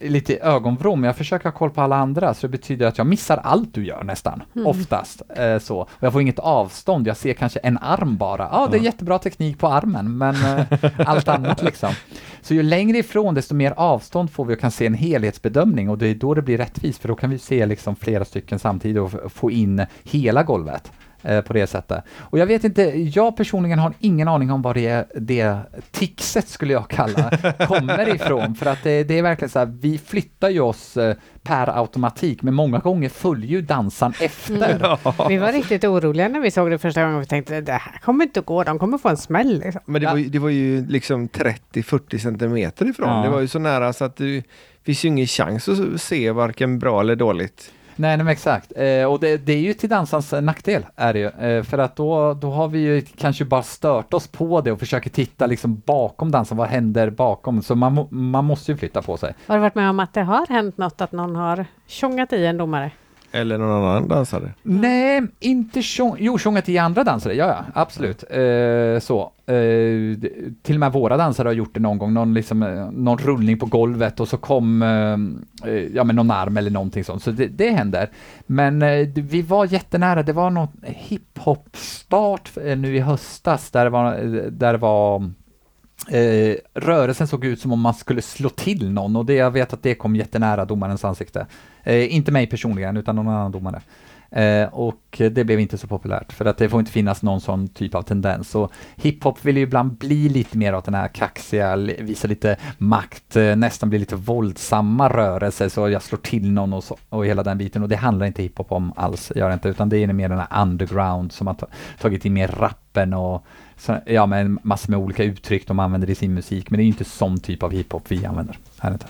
lite ögonvrå, men jag försöker ha koll på alla andra, så det betyder att jag missar allt du gör nästan, oftast. Eh, så. Och jag får inget avstånd, jag ser kanske en arm bara. Ja, det är jättebra teknik på armen, men eh, allt annat liksom. Så ju längre ifrån, desto mer avstånd får vi och kan se en helhetsbedömning och det är då det blir rättvist, för då kan vi se liksom flera stycken samtidigt och få in hela golvet eh, på det sättet. Och jag vet inte, jag personligen har ingen aning om var det, det tixet skulle jag kalla kommer ifrån, för att det, det är verkligen så här, vi flyttar ju oss eh, per automatik, men många gånger följer ju dansaren efter. Vi var riktigt oroliga när vi såg det första gången. Vi tänkte det här kommer inte att gå, de kommer få en smäll. Liksom. Men det, Ja. var ju, det var ju liksom 30-40 centimeter ifrån. Ja. Det var ju så nära så att det finns ju ingen chans att se varken bra eller dåligt. Nej, nej men exakt. Eh, och det, det är ju till dansans nackdel, är det ju. Eh, för att då, då har vi ju kanske bara stört oss på det och försöker titta liksom bakom dansen, vad händer bakom? Så man, man måste ju flytta på sig. Har du varit med om att det har hänt något att någon har tjongat i en domare? Eller någon annan dansare. Nej, inte sjung, jo, sjungit till andra dansare, ja, ja, absolut. Eh, så. Eh, till och med våra dansare har gjort det någon gång, någon, liksom, eh, någon rullning på golvet och så kom eh, eh, ja, men någon arm eller någonting sånt, så det, det händer. Men eh, vi var jättenära, det var någon hiphop-start eh, nu i höstas där det var, där det var Eh, rörelsen såg ut som om man skulle slå till någon och det, jag vet att det kom jättenära domarens ansikte. Eh, inte mig personligen, utan någon annan domare. Eh, och det blev inte så populärt, för att det får inte finnas någon sån typ av tendens. Och hiphop vill ju ibland bli lite mer av den här kaxiga, visa lite makt, eh, nästan bli lite våldsamma rörelser, så jag slår till någon och, så, och hela den biten. Och det handlar inte hiphop om alls, gör det inte, utan det är mer den här underground som har ta- tagit in mer rappen och så, ja, men massor med olika uttryck de använder i sin musik, men det är ju inte sån typ av hiphop vi använder. Är det inte?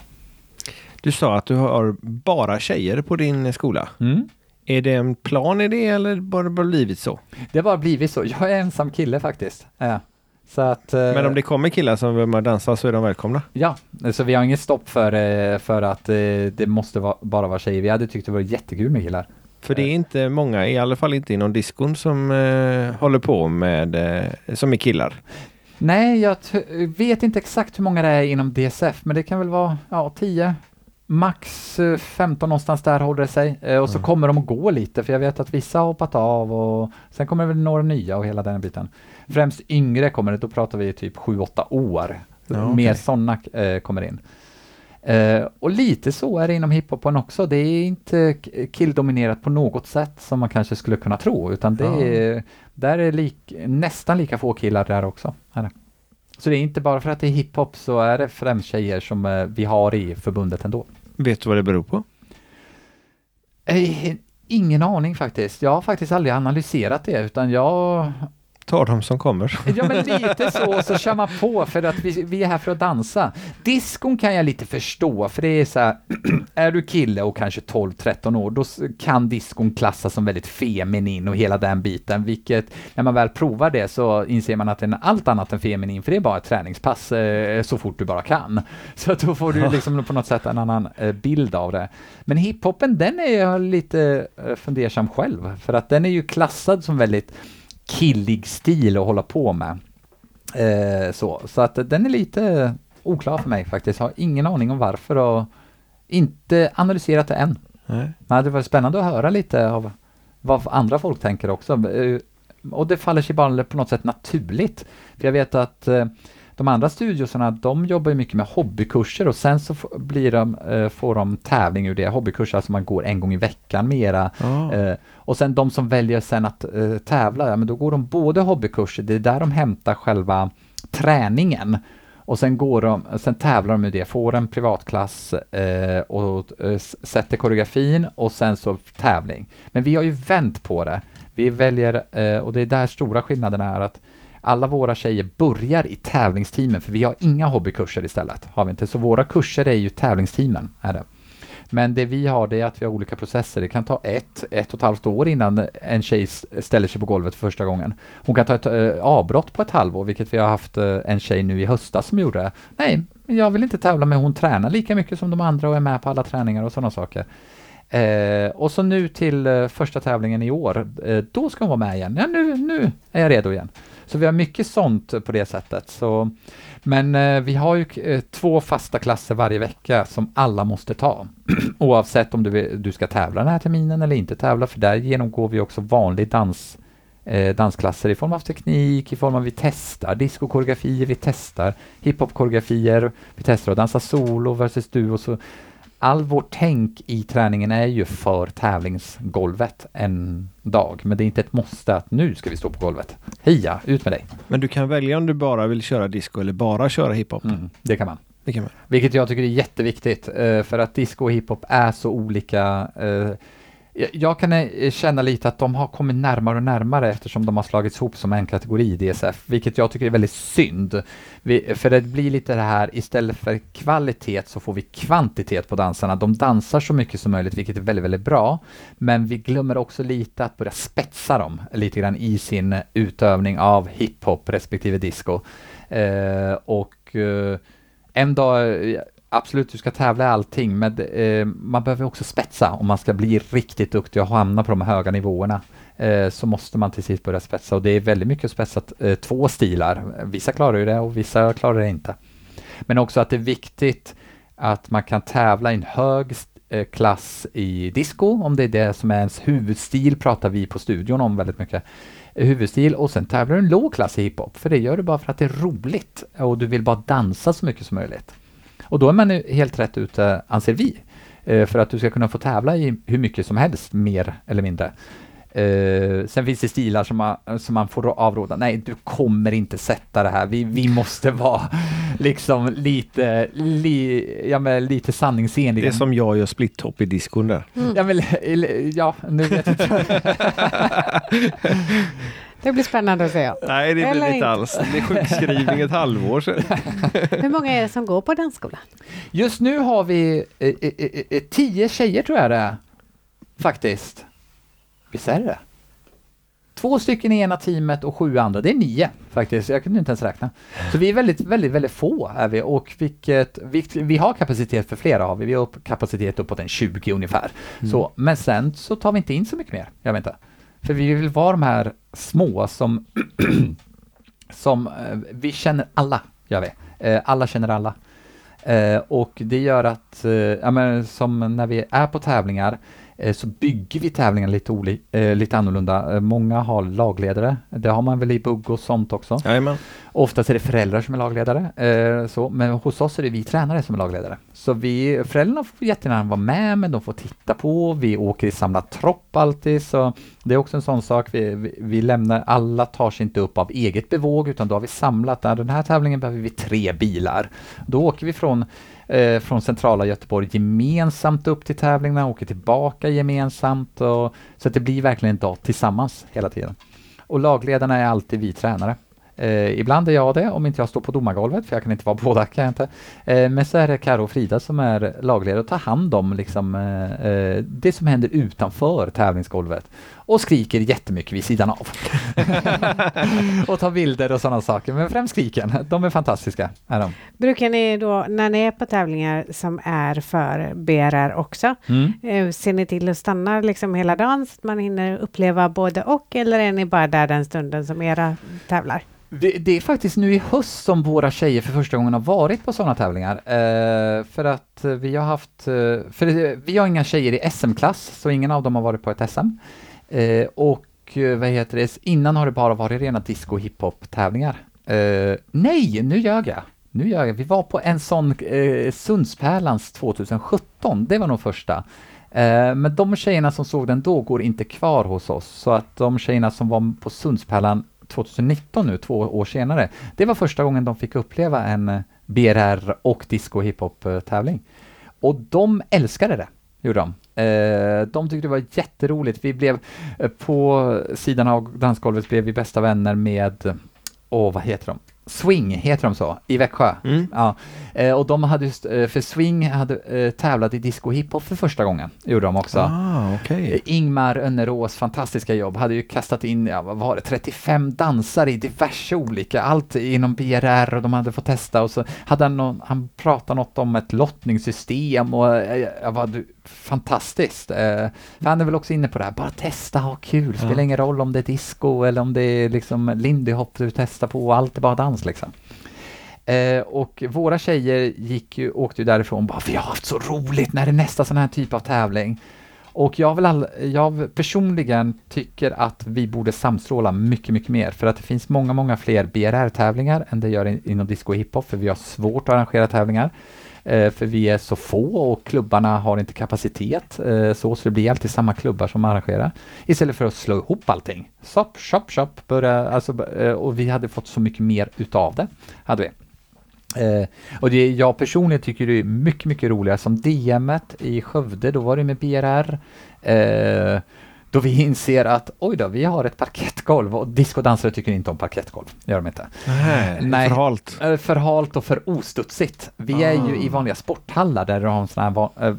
Du sa att du har bara tjejer på din skola. Mm. Är det en plan i det eller bara bara blivit så? Det har bara blivit så. Jag är ensam kille faktiskt. Ja. Så att, eh, Men om det kommer killar som vill dansa så är de välkomna. Ja, så vi har inget stopp för, eh, för att eh, det måste vara, bara vara tjejer. Vi hade tyckt det var jättekul med killar. För det är inte många, i alla fall inte inom diskon, som eh, håller på med, eh, som är killar. Nej, jag vet inte exakt hur många det är inom DSF, men det kan väl vara ja, 10, max eh, 15 någonstans där håller det sig. Eh, Och så kommer de att gå lite, för jag vet att vissa har hoppat av och sen kommer det väl några nya och hela den biten. Främst yngre kommer det, då pratar vi typ 7-8 år. Ja. Mer sådana eh, kommer in. Eh, och lite så är det inom hiphopen också. Det är inte killdominerat på något sätt som man kanske skulle kunna tro, utan det Ja. är, där är lik, nästan lika få killar där också. Så det är inte bara för att det är hiphop så är det främst tjejer som eh, vi har i förbundet ändå. Vet du vad det beror på? Eh, ingen aning faktiskt. Jag har faktiskt aldrig analyserat det, utan jag Ta dem som kommer. Ja men lite så, så kör man på för att vi, vi är här för att dansa. Diskon kan jag lite förstå, för det är så här, är du kille och kanske 12-13 år, då kan diskon klassas som väldigt feminin och hela den biten, vilket när man väl provar det så inser man att den är allt annat än feminin, för det är bara ett träningspass eh, så fort du bara kan. Så då får du liksom på något sätt en annan eh, bild av det. Men hiphopen, den är jag lite eh, fundersam själv, för att den är ju klassad som väldigt killig stil att hålla på med. Eh, så, så att den är lite oklar för mig faktiskt. Har ingen aning om varför och inte analyserat det än. Nej. Men det var spännande att höra lite av vad andra folk tänker också. Eh, Och det faller sig bara på något sätt naturligt. För jag vet att eh, de andra studiosarna, de jobbar ju mycket med hobbykurser och sen så blir de, eh, får de tävling ur det. Hobbykurser, alltså man går en gång i veckan mera. Eh, och sen de som väljer sen att eh, tävla, ja, men då går de både hobbykurser, det är där de hämtar själva träningen. Och sen, går de, sen tävlar de med det, får en privatklass eh, och sätter koreografin och sen så tävling. Men vi har ju vänt på det. Vi väljer, och det är där stora skillnaden är att alla våra tjejer börjar i tävlingsteamen, för vi har inga hobbykurser istället. Har vi inte. Så våra kurser är ju tävlingsteamen. Är det. Men det vi har det är att vi har olika processer. Det kan ta ett, ett och ett halvt år innan en tjej ställer sig på golvet för första gången. Hon kan ta ett äh, avbrott på ett halvår, vilket vi har haft äh, en tjej nu i höstas som gjorde. Nej, jag vill inte tävla med hon tränar lika mycket som de andra och är med på alla träningar och sådana saker. Eh, och så nu till eh, första tävlingen i år, eh, då ska hon vara med igen. Ja, nu, nu är jag redo igen. Så vi har mycket sånt på det sättet. Så, men eh, vi har ju eh, två fasta klasser varje vecka som alla måste ta. Oavsett om du, du ska tävla den här terminen eller inte tävla, för där genomgår vi också vanlig dans eh, dansklasser i form av teknik, i form av vi testar diskokoreografier, vi testar hiphopkoreografier, vi testar att dansa solo versus duo. Så all vårt tänk i träningen är ju för tävlingsgolvet en dag, men det är inte ett måste att nu ska vi stå på golvet. Heja, ut med dig! Men du kan välja om du bara vill köra disco eller bara köra hiphop. Mm, det kan man. Det kan man. Vilket jag tycker är jätteviktigt, eh, för att disco och hiphop är så olika eh, Eh, jag kan eh, känna lite att de har kommit närmare och närmare eftersom de har slagits ihop som en kategori i DSF, vilket jag tycker är väldigt synd. Vi, för det blir lite det här, istället för kvalitet så får vi kvantitet på dansarna. De dansar så mycket som möjligt, vilket är väldigt, väldigt bra. Men vi glömmer också lite att börja spetsa dem lite grann i sin utövning av hiphop respektive disco. Eh, och eh, en dag eh, absolut, du ska tävla i allting, men eh, man behöver också spetsa om man ska bli riktigt duktig och hamna på de höga nivåerna. Eh, så måste man till sist börja spetsa och det är väldigt mycket spetsat eh, två stilar. Vissa klarar ju det och vissa klarar det inte. Men också att det är viktigt att man kan tävla i en hög eh, klass i disco, om det är det som är ens huvudstil, pratar vi på studion om väldigt mycket huvudstil och sen tävlar du en låg klass i hiphop, för det gör du bara för att det är roligt och du vill bara dansa så mycket som möjligt. Och då är man helt rätt ute, anser vi, eh, för att du ska kunna få tävla i hur mycket som helst, mer eller mindre. Uh, sen finns det stilar som man, som man får avråda. Nej, du kommer inte sätta det här. Vi, vi måste vara liksom lite, li, ja, men lite sanningsenliga. Det är som jag gör split-top i diskon där. Mm. Ja, men, ja, nu vet jag inte. Det blir spännande att se. Nej, det blir det inte alls. Det är sjukskrivning ett halvår sedan. Hur många är det som går på den skolan? Just nu har vi eh, eh, eh, tio tjejer tror jag det är. Faktiskt. Visst är det Två stycken i ena teamet och sju andra. Det är nio faktiskt. Jag kunde inte ens räkna. Så vi är väldigt, väldigt, väldigt få är vi och vilket, vi, vi har kapacitet för flera har vi. Vi har kapacitet uppåt en 20 ungefär. Mm. Så, men sen så tar vi inte in så mycket mer. Jag vet inte. För vi vill vara de här små som, som eh, vi känner alla, gör vi. Eh, alla känner alla. Eh, och det gör att, eh, ja men som när vi är på tävlingar, Eh, så bygger vi tävlingen lite, oli, eh, lite annorlunda. Eh, många har lagledare, det har man väl i bugg och sånt också. Jajamän. Oftast är det föräldrar som är lagledare, eh, så, men hos oss är det vi tränare som är lagledare. Så vi, föräldrarna får jättegärna vara med, men de får titta på, vi åker i samlad tropp alltid, så det är också en sån sak, vi, vi, vi lämnar, alla tar sig inte upp av eget bevåg, utan då har vi samlat, den här tävlingen behöver vi tre bilar. Då åker vi från eh, från centrala Göteborg gemensamt upp till tävlingarna, åker tillbaka gemensamt. Och, så att det blir verkligen en dag tillsammans hela tiden. Och lagledarna är alltid vi tränare. Eh, ibland är jag det, om inte jag står på domargolvet, för jag kan inte vara båda, kan jag inte. Eh, men så är det Karo och Frida som är lagledare och tar hand om liksom, eh, eh det som händer utanför tävlingsgolvet och skriker jättemycket vid sidan av. och tar bilder och sådana saker, men främst skriken. De är fantastiska. Är de. Brukar ni då, när ni är på tävlingar som är för BRR också, mm. Eh, ser ni till att stanna liksom hela dagen så att man hinner uppleva både och, eller är ni bara där den stunden som era tävlar? Det, det, är faktiskt nu i höst som våra tjejer för första gången har varit på sådana tävlingar. Eh, för att vi har haft, eh, för vi har inga tjejer i SM-klass, så ingen av dem har varit på ett SM. Eh, och eh, vad heter det, innan har det bara varit rena disco och hiphop tävlingar. Eh, nej, nu ljög jag. Nu ljög jag. Vi var på en sån eh, Sundspärlans 2017, det var nog första. Eh, men de tjejerna som såg den då går inte kvar hos oss, så att de tjejerna som var på Sundspärlan 2019 nu, två år senare, det var första gången de fick uppleva en eh, BRR och disco hiphop eh, tävling. Och de älskade det, gjorde de. Eh, de tyckte det var jätteroligt. Vi blev eh, på sidan av dansgolvet blev vi bästa vänner med, åh vad heter de? Swing heter de så, i Växjö. Mm. Ja. Eh, och de hade just, för Swing hade tävlat i disco hiphop för första gången, gjorde de också. Ah. Eh, Ingmar Önnerås fantastiska jobb, hade ju kastat in, ja, vad var det, 35 dansare i diverse olika, allt inom BRR och de hade fått testa och så hade han, någon, han pratat något om ett lottningssystem och jag var du, fantastiskt. Eh, han är väl också inne på det här, bara testa, ha kul, spelar Ja. ingen roll om det är disco eller om det är liksom lindy hop du testar på, allt är bara dans liksom. Eh, och våra tjejer gick ju, åkte ju därifrån bara, vi har haft så roligt när det är nästa sån här typ av tävling. Och jag, vill all, jag personligen tycker att vi borde samstråla mycket, mycket mer för att det finns många, många fler BRR-tävlingar än det gör in, inom disco och hiphop för vi har svårt att arrangera tävlingar. Eh, för vi är så få och klubbarna har inte kapacitet eh, så, så det blir alltid samma klubbar som arrangerar. Istället för att slå ihop allting. Shop, shop, shop, börja, alltså, eh, och vi hade fått så mycket mer utav det. Hade vi. Eh, och det, jag personligen tycker det är mycket, mycket roligare som DM i Skövde, då var det med BRR. Eh, då vi inser att oj då, vi har ett parkettgolv och discodansare tycker inte om parkettgolv. Gör de inte. Nej, Nej. för halt. Eh, För halt och för ostudsigt. Vi är ju i vanliga sporthallar där du har en sån här, eh,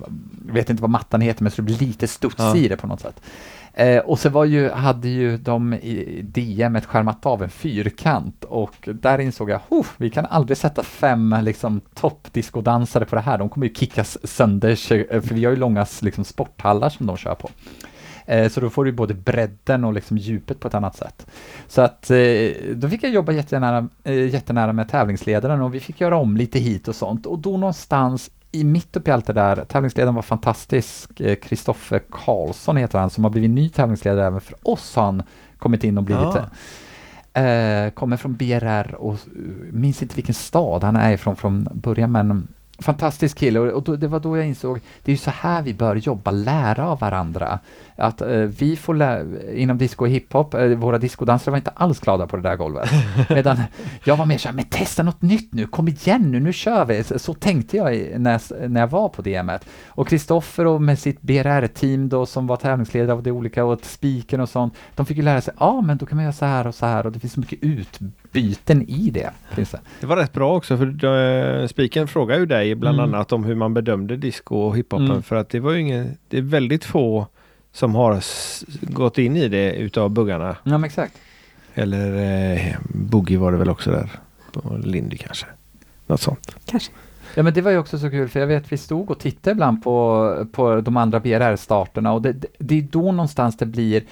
vet inte vad mattan heter, men så det blir lite studs Ja. i det på något sätt. Eh, och så var ju, hade ju de i DM ett skärmat av en fyrkant och där insåg jag, "Huh, vi kan aldrig sätta fem liksom toppdiskodansare på det här, de kommer ju kickas sönder, eh, för vi har ju långa liksom, sporthallar som de kör på. Eh, Så då får du både bredden och liksom djupet på ett annat sätt. Så att eh, då fick jag jobba jättenära, eh, jättenära med tävlingsledaren och vi fick göra om lite hit och sånt. Och då någonstans i mitt uppe i allt det där, tävlingsledaren var fantastisk, Kristoffer Karlsson heter han, som har blivit ny tävlingsledare även för oss har han kommit in och blivit Ja. Eh, kommer från BRR och minns inte vilken stad han är ifrån från början men fantastisk kille och, och då, det var då jag insåg det är ju så här vi bör jobba, lära av varandra. Att eh, vi får lä- inom disco och hiphop, eh, våra discodansare var inte alls glada på det där golvet. Medan jag var mer såhär, men testa något nytt nu, kom igen nu, nu kör vi. Så, så tänkte jag i- när, jag när jag var på DMet. Och Kristoffer och med sitt BRR-team då som var tävlingsledare av det olika och spiken och sånt, de fick ju lära sig, ja ah, men då kan man göra så här och så här och det finns så mycket utbyten i det. Det. Var rätt bra också för uh, spiken frågade ju dig bland Mm. annat om hur man bedömde disco och hiphopen Mm. för att det var ju ingen, det är väldigt få som har gått in i det utav buggarna. Ja men exakt. Eller eh, Boogie var det väl också där. Och Lindy kanske. Något sånt. Kanske. Ja men det var ju också så kul för jag vet vi stod och tittade ibland på, på de andra BRR-starterna och det, det, det är då någonstans det blir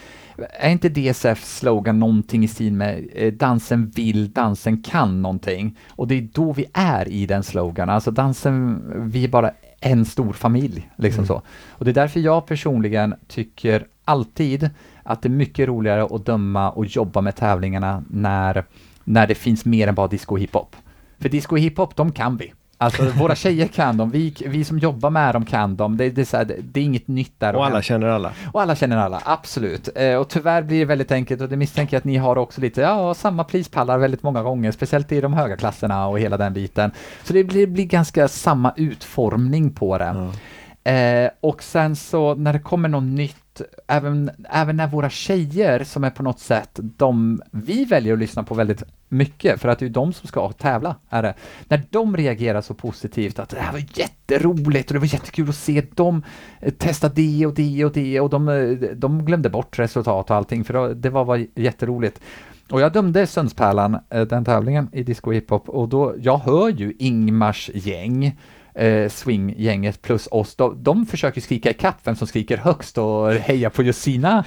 är inte DSF slogan någonting i stil med eh, dansen vill, dansen kan någonting? Och det är då vi är i den slogan, alltså dansen, vi är bara en stor familj, liksom Mm. så. Och det är därför jag personligen tycker alltid att det är mycket roligare att döma och jobba med tävlingarna när, när det finns mer än bara disco och hiphop. För disco och hiphop, de kan vi. Alltså våra tjejer kan dem, vi, vi som jobbar med dem kan dem. Det, det, det, det är inget nytt där. Och alla känner alla. och alla känner alla, absolut. Eh, och tyvärr blir det väldigt enkelt och det misstänker jag att ni har också lite, ja, samma prispallar väldigt många gånger, speciellt i de höga klasserna och hela den biten. Så det blir, blir ganska samma utformning på det. Eh, och sen så när det kommer något nytt, även, även när våra tjejer som är på något sätt, de vi väljer att lyssna på väldigt mycket, för att det är ju de som ska tävla, är det. När de reagerar så positivt att det här var jätteroligt och det var jättekul att se dem eh, testa det och det och det och de, eh, de glömde bort resultat och allting, för det var, var jätteroligt. Och jag dömde Sundspärlan eh, den tävlingen i disco hiphop, och då, jag hör ju Ingmars gäng, eh, swinggänget plus oss, de, de försöker skrika i kapp vem som skriker högst och heja på just sina.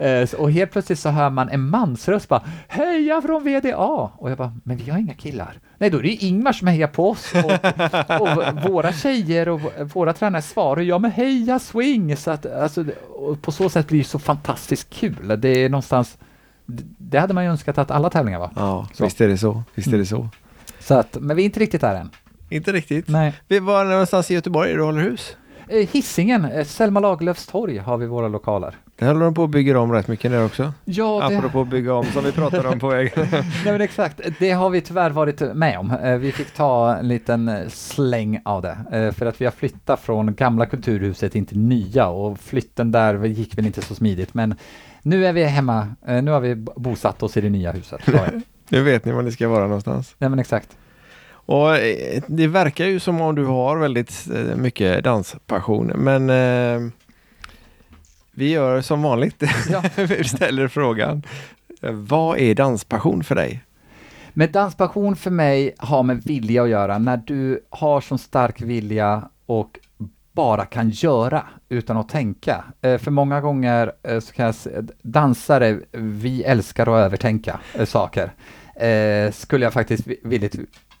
Eh, och helt plötsligt så hör man en mansröst bara Heja från VDA! Och jag bara, men vi har inga killar. Nej, då är det Ingmar som hejar på oss. Och, och våra tjejer och våra tränare svarar ja men heja swing! Så att, alltså, på så sätt blir det så fantastiskt kul. Det är någonstans det- hade man ju önskat att alla tävlingar var. Ja, Så. visst är det så. Visst är det så. Så att, men vi är inte riktigt där än. Inte riktigt. Nej. Vi var någonstans i Göteborg du håller hus? Eh, Hisingen, eh, Selma Lagerlöfs torg har vi våra lokaler. Det håller de på att bygga om rätt mycket där också. Ja, det, Apropå bygga om som vi pratade om på vägen. nej, men exakt. Det har vi tyvärr varit med om. Eh, Vi fick ta en liten släng av det, för att vi har flyttat från gamla kulturhuset in till nya och flytten där gick väl inte så smidigt, men nu är vi hemma. Nu har vi bosatt oss i det nya huset. Nu vet ni var ni ska vara någonstans. Nej, men exakt. Och eh, det verkar ju som om du har väldigt eh, mycket danspassion, men eh, vi gör som vanligt. Ja. vi ställer frågan. Vad är danspassion för dig? Men danspassion för mig har med vilja att göra. När du har så stark vilja och bara kan göra utan att tänka. Eh, för många gånger så kan jag se, dansare, vi älskar att övertänka saker. Skulle jag faktiskt vi- villigt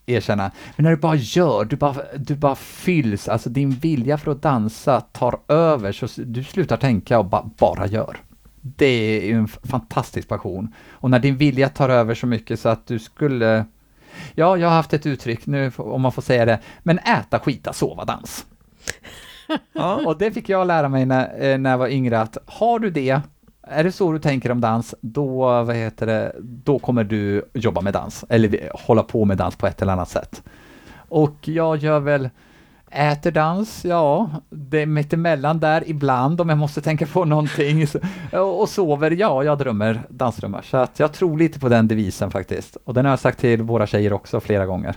erkänna. Men när du bara gör, du bara, du bara fylls, alltså din vilja för att dansa tar över så du slutar tänka och ba, bara gör. Det är ju en fantastisk passion. Och när din vilja tar över så mycket så att du skulle Ja, jag har haft ett uttryck nu, om man får säga det, men äta, skita, sova, dans. Ja. Och det fick jag lära mig när, eh, när jag var yngre, att har du det, är det så du tänker om dans, då, vad heter det, då kommer du jobba med dans, eller hålla på med dans på ett eller annat sätt. Och jag gör väl, äter dans, ja, det är mittemellan där ibland om jag måste tänka på någonting. Och sover, ja, jag drömmer dansdrömmar. Så att jag tror lite på den devisen faktiskt. Och den har jag sagt till våra tjejer också flera gånger.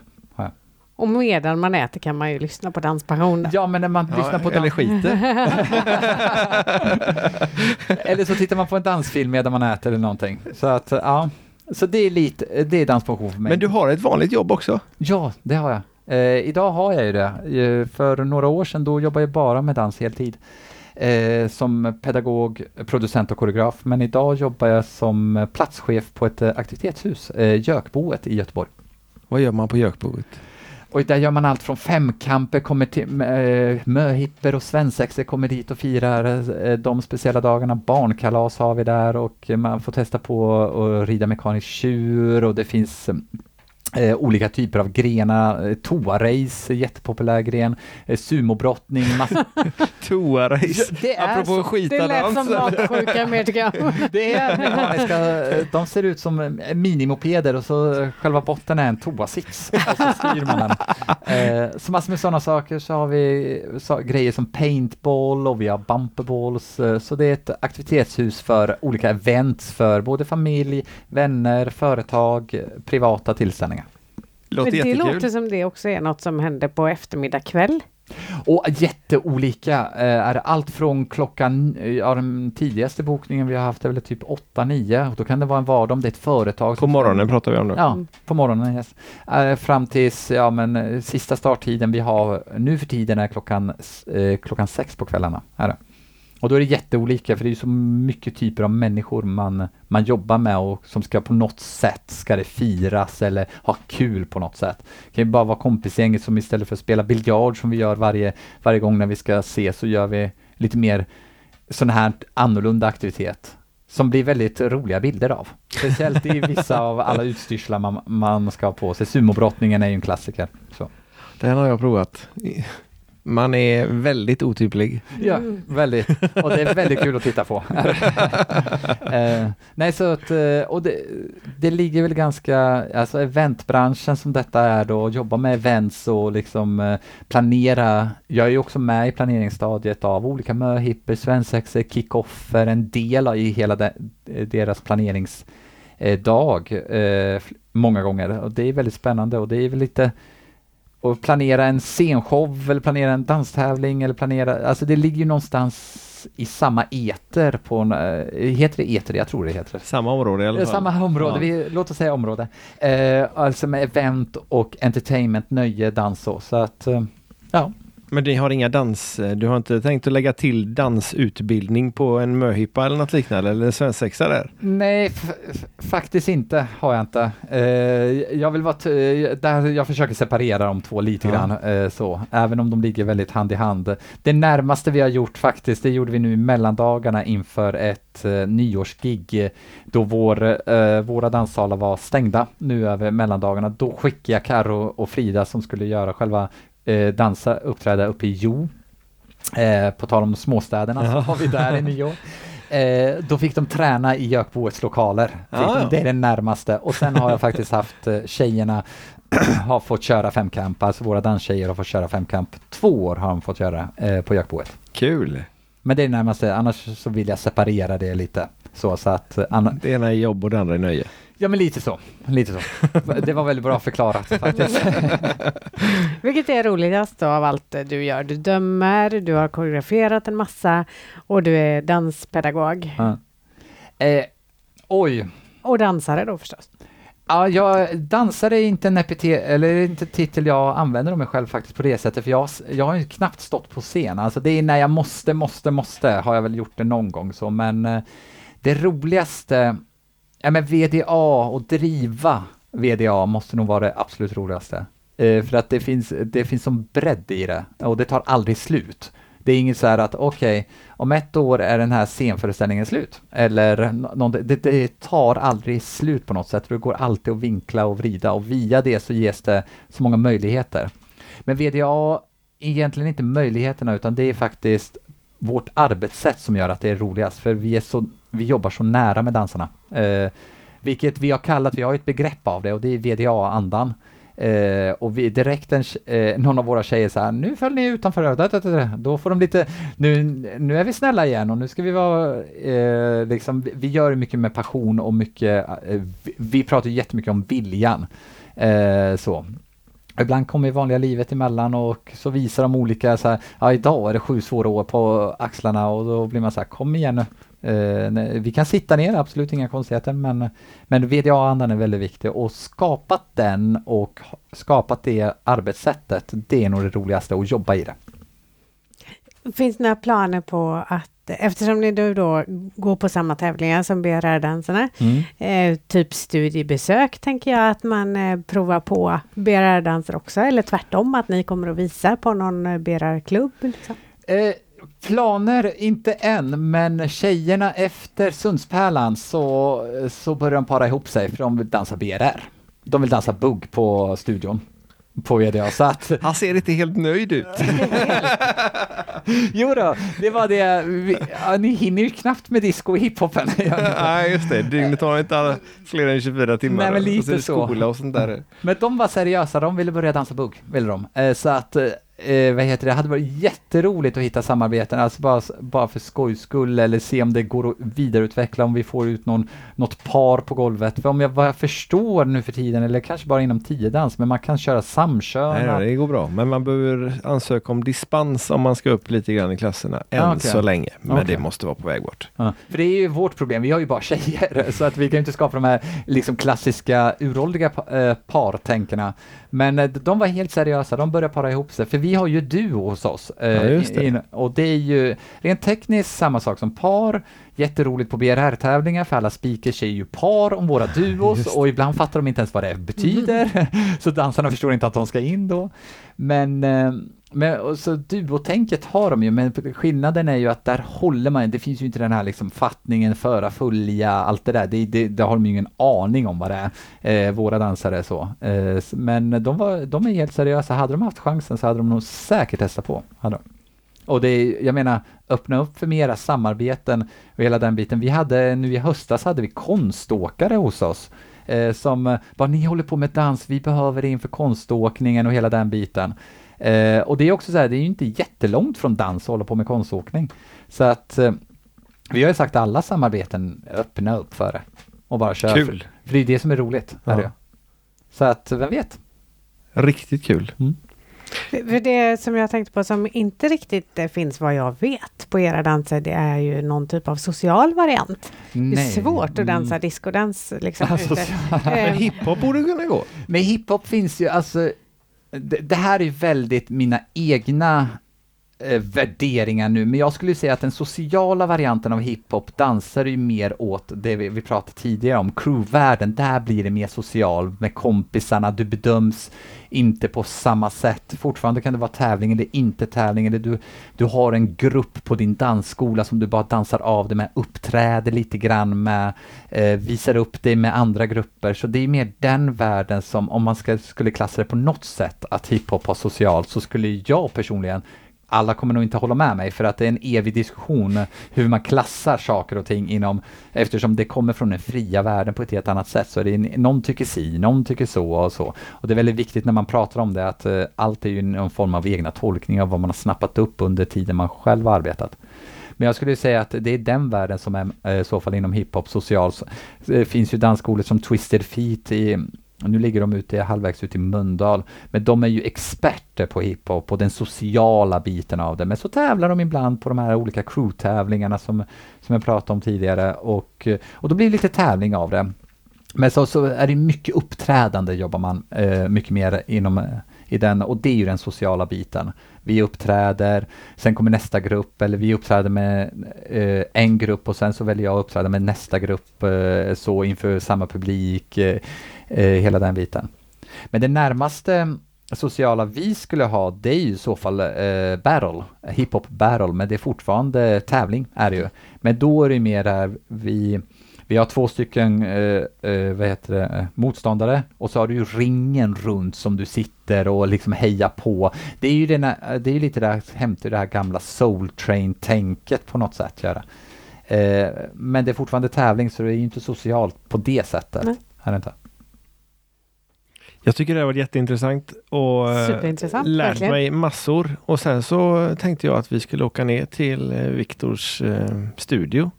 Och medan man äter kan man ju lyssna på Danspassion. Ja, men när man Ja, lyssnar på eller dans... skiter. Eller så tittar man på en dansfilm medan man äter eller någonting. Så att, ja. Så det är lite, det är danspassion för mig. Men du har ett vanligt jobb också? Ja, det har jag. Eh, idag har jag ju det. Eh, för några år sedan då jobbade jag bara med dans heltid. Eh, som pedagog, producent och koreograf. Men idag jobbar jag som platschef på ett eh, aktivitetshus, eh, Jökboet i Göteborg. Vad gör man på Jökboet? Och där gör man allt från femkamper, kommer till, eh, möhippor och svensexor kommer dit och firar eh, de speciella dagarna. Barnkalas har vi där och man får testa på att rida mekanisk tjur och det finns eh, eh, olika typer av grenar. Eh, Toarace, jättepopulär gren. Eh, sumobrottning, massa... Toarace. det är Apropå så. Det skita lät som dans. magsjuka mer tycker jag. Det är mekaniska, de ser ut som eh, minimopeder och så eh, själva botten är en toasits. Och så styr man den. Eh, så massor med sådana saker. Så har vi så, grejer som paintball och vi har bumperballs. Så det är ett aktivitetshus för olika events för både familj, vänner, företag, privata tillställningar. Låter Men det jättekul. låter som det också är något som händer på eftermiddag kväll. Och jätteolika. Eh, är allt från klockan, eh, ja den tidigaste bokningen vi har haft är väl typ 8-9 och då kan det vara en vardag om det är ett företag. På morgonen pratar vi om nu. Ja, på morgonen yes. Eh, fram tills, ja men eh, sista starttiden vi har nu för tiden är klockan, eh, klockan sex på kvällarna. Är det. Och då är det jätteolika för det är så mycket typer av människor man, man jobbar med och som ska på något sätt, ska det firas eller ha kul på något sätt. Det kan ju bara vara kompisgänget som istället för att spela biljard som vi gör varje, varje gång när vi ska ses så gör vi lite mer sån här annorlunda aktivitet som blir väldigt roliga bilder av. Speciellt i vissa av alla utstyrslar man, man ska ha på sig. Sumobrottningen är ju en klassiker. Så. Den har jag provat. Man är väldigt otymplig. Ja, väldigt. Och det är väldigt kul att titta på. eh, nej, så att, eh, och det, det ligger väl ganska, alltså eventbranschen som detta är då, jobba med events och liksom eh, planera. Jag är ju också med i planeringsstadiet av olika möhippor, svensexor, kickoffer, en del i hela de, deras planeringsdag eh, många gånger. Och det är väldigt spännande och det är väl lite och planera en scenshow eller planera en danstävling eller planera, alltså det ligger ju någonstans i samma eter på, en, eh, heter det eter? Jag tror det heter. Samma område i alla Eh, fall. Samma område, Ja. vi, låt oss säga område. Eh, alltså med event och entertainment, nöje, dans och så att eh, ja. Men ni har inga dans... Du har inte tänkt att lägga till dansutbildning på en möhippa eller något liknande? Eller en svensexa där? Nej, faktiskt inte har jag inte. Eh, jag vill vara t- där jag försöker separera de två lite Ja. grann eh, så, även om de ligger väldigt hand i hand. Det närmaste vi har gjort faktiskt, det gjorde vi nu i mellandagarna inför ett eh, nyårsgig eh, då vår, eh, våra danssalar var stängda nu över mellandagarna. Då skickade jag Karo och Frida som skulle göra själva eh, dansa, uppträda uppe i Jo. Eh, på tal om småstäderna så har vi där i Nio. Eh, då fick de träna i Jökboets lokaler. Ah, det är det närmaste. Och sen har jag faktiskt haft eh, tjejerna har fått köra femkamp, alltså våra danstjejer har fått köra femkamp. Två år har de fått göra eh, på Jökboet. Kul! Men det är det närmaste, annars så vill jag separera det lite. Så, så att, eh, Det ena är jobb och det andra är nöje. Ja men lite så, lite så. Det var väldigt bra förklarat faktiskt. Vilket är roligast då av allt du gör? Du dömer, du har koreograferat en massa och du är danspedagog. Ja. Eh, oj, Och dansare då förstås. Ja, jag dansare är inte en epitet, eller inte titel jag använder om mig själv faktiskt på det sättet, för jag, jag har ju knappt stått på scen. Alltså det är när jag måste, måste, måste, har jag väl gjort det någon gång så, men eh, det roligaste, ja men VDA och driva VDA måste nog vara det absolut roligaste. Eh, för att det finns, det finns som bredd i det, och det tar aldrig slut. Det är inget så här att okej, om ett år är den här scenföreställningen slut. Eller någon, det, det tar aldrig slut på något sätt. Det går alltid att vinkla och vrida och via det så ges det så många möjligheter. Men VDA är egentligen inte möjligheterna utan det är faktiskt vårt arbetssätt som gör att det är roligast. För vi, är så, vi jobbar så nära med dansarna. Eh, vilket vi har kallat, vi har ett begrepp av det och det är VDA-andan. Eh, och vi direkt en, eh, någon av våra tjejer så här, nu föll ni utanför, da, da, da, da. då får de lite, nu, nu är vi snälla igen och nu ska vi vara, eh, liksom, vi- vi gör mycket med passion och mycket, eh, vi, vi pratar jättemycket om viljan. Eh, så. Ibland kommer vanliga livet emellan och så visar de olika så här, ja idag är det sju svåra år på axlarna och då blir man så här, kom igen nu. Eh, vi kan sitta ner, absolut inga konstigheter, men, men VDA-andan är väldigt viktig och skapat den och skapat det arbetssättet, det är nog det roligaste att jobba i det. Finns det några planer på att, eftersom ni nu då går på samma tävlingar som BRR-dansarna, eh, typ studiebesök tänker jag att man eh, provar på BRR-danser också, eller tvärtom att ni kommer att visa på någon eh, BRR-klubb? Liksom. Eh, planer, inte än, men tjejerna efter Sundspärlan så, så börjar de para ihop sig för de vill dansa BRR. De vill dansa bugg på studion på VDA. Så att, Han ser inte helt nöjd ut. jo då, det var det. Vi, ja, ni hinner ju knappt med disco och hiphopen. Nej, just det. Dygnet har inte alla fler än 24 timmar. Nej, men lite och så så. och sånt där. Men de var seriösa, de ville börja dansa bugg, ville de. Eh, så att, eh, vad heter det, hade varit jätteroligt att hitta samarbeten, alltså bara, bara för skojs skull, eller se om det går att vidareutveckla, om vi får ut någon, något par på golvet. För om jag, vad jag förstår nu för tiden, eller kanske bara inom tiodans, men man kan köra Nej, samkörna. nej, det går bra. Men man behöver ansöka om dispens om man ska upp lite grann i klasserna. Än Ja, okej. så länge. Men Okej. det måste vara på väg bort. Ja, för det är ju vårt problem, vi har ju bara tjejer, så att vi kan ju inte skapa de här liksom klassiska uråldriga eh, partänkerna. Men eh, de var helt seriösa, de började para ihop sig, för vi har ju duo hos oss. eh, Ja, det. in- och det är ju rent tekniskt samma sak som par, jätteroligt på BRR-tävlingar, för alla speakers är ju par om våra duos, och ibland fattar de inte ens vad det betyder, så dansarna förstår inte att de ska in då. Men eh, men och så duotänket har de ju, men skillnaden är ju att där håller man, det finns ju inte den här liksom fattningen, föra, följa, allt det där, det, det, det har de ju ingen aning om vad det är, eh, våra dansare så. Eh, men de, var, de är helt seriösa, hade de haft chansen så hade de nog säkert testat på. Hade de. Och det jag menar, öppna upp för mera samarbeten och hela den biten. Vi hade, nu i höstas hade vi konståkare hos oss. Eh, som bara, ni håller på med dans, vi behöver det inför konståkningen och hela den biten. Eh, och det är också så här, det är ju inte jättelångt från dans att hålla på med konståkning. Så att eh, vi har ju sagt alla samarbeten, öppna upp för det. Och bara köra. Kul. För, för det är det som är roligt. Ja. Är det. Så att, vem vet? Riktigt kul. För för det som jag tänkte på som inte riktigt eh, finns vad jag vet på era danser, det är ju någon typ av social variant. Det är Nej. svårt att dansa Mm. discodans liksom. Alltså, ute. Men Eh, hiphop borde kunna gå. Men hiphop finns ju, alltså, det, det här är väldigt mina egna eh, värderingar nu, men jag skulle säga att den sociala varianten av hiphop dansar ju mer åt det vi, vi pratade tidigare om, crewvärlden, där blir det mer social med kompisarna, du bedöms inte på samma sätt. Fortfarande kan det vara tävling eller inte tävling, eller du, du har en grupp på din dansskola som du bara dansar av det med, uppträder lite grann med, eh, visar upp dig med andra grupper. Så det är mer den världen som, om man ska, skulle klassa det på något sätt, att hiphop har socialt, så skulle jag personligen alla kommer nog inte hålla med mig för att det är en evig diskussion hur man klassar saker och ting inom, eftersom det kommer från den fria världen på ett helt annat sätt. Så det är, någon tycker si, någon tycker så och så. Och det är väldigt viktigt när man pratar om det att uh, allt är ju någon form av egna tolkningar av vad man har snappat upp under tiden man själv har arbetat. Men jag skulle säga att det är den världen som är eh, i så fall inom hiphop social. Det eh, finns ju dansskolor som Twisted Feet i nu ligger de ute halvvägs ut i Mundal, men de är ju experter på hiphop och den sociala biten av det. Men så tävlar de ibland på de här olika crew-tävlingarna som, som jag pratade om tidigare och, och då blir det lite tävling av det. Men så, så är det mycket uppträdande jobbar man eh, mycket mer inom eh, i den och det är ju den sociala biten. Vi uppträder, sen kommer nästa grupp eller vi uppträder med eh, en grupp och sen så väljer jag att uppträda med nästa grupp eh, så inför samma publik, eh hela den biten. Men det närmaste sociala vi skulle ha, det är ju i så fall eh, battle, hiphop battle, men det är fortfarande tävling är det ju. Men då är det mer där vi vi har två stycken eh, eh, vad heter det, motståndare och så har du ju ringen runt som du sitter och liksom hejar på. Det är ju, den, det är lite där, hämtar det här gamla Soul Train-tänket på något sätt. Göra. Eh, men det är fortfarande tävling så det är ju inte socialt på det sättet. Nej. Är det inte? Jag tycker det har varit jätteintressant och eh, lärt verkligen. mig massor. Och sen så tänkte jag att vi skulle åka ner till eh, Viktors eh, studio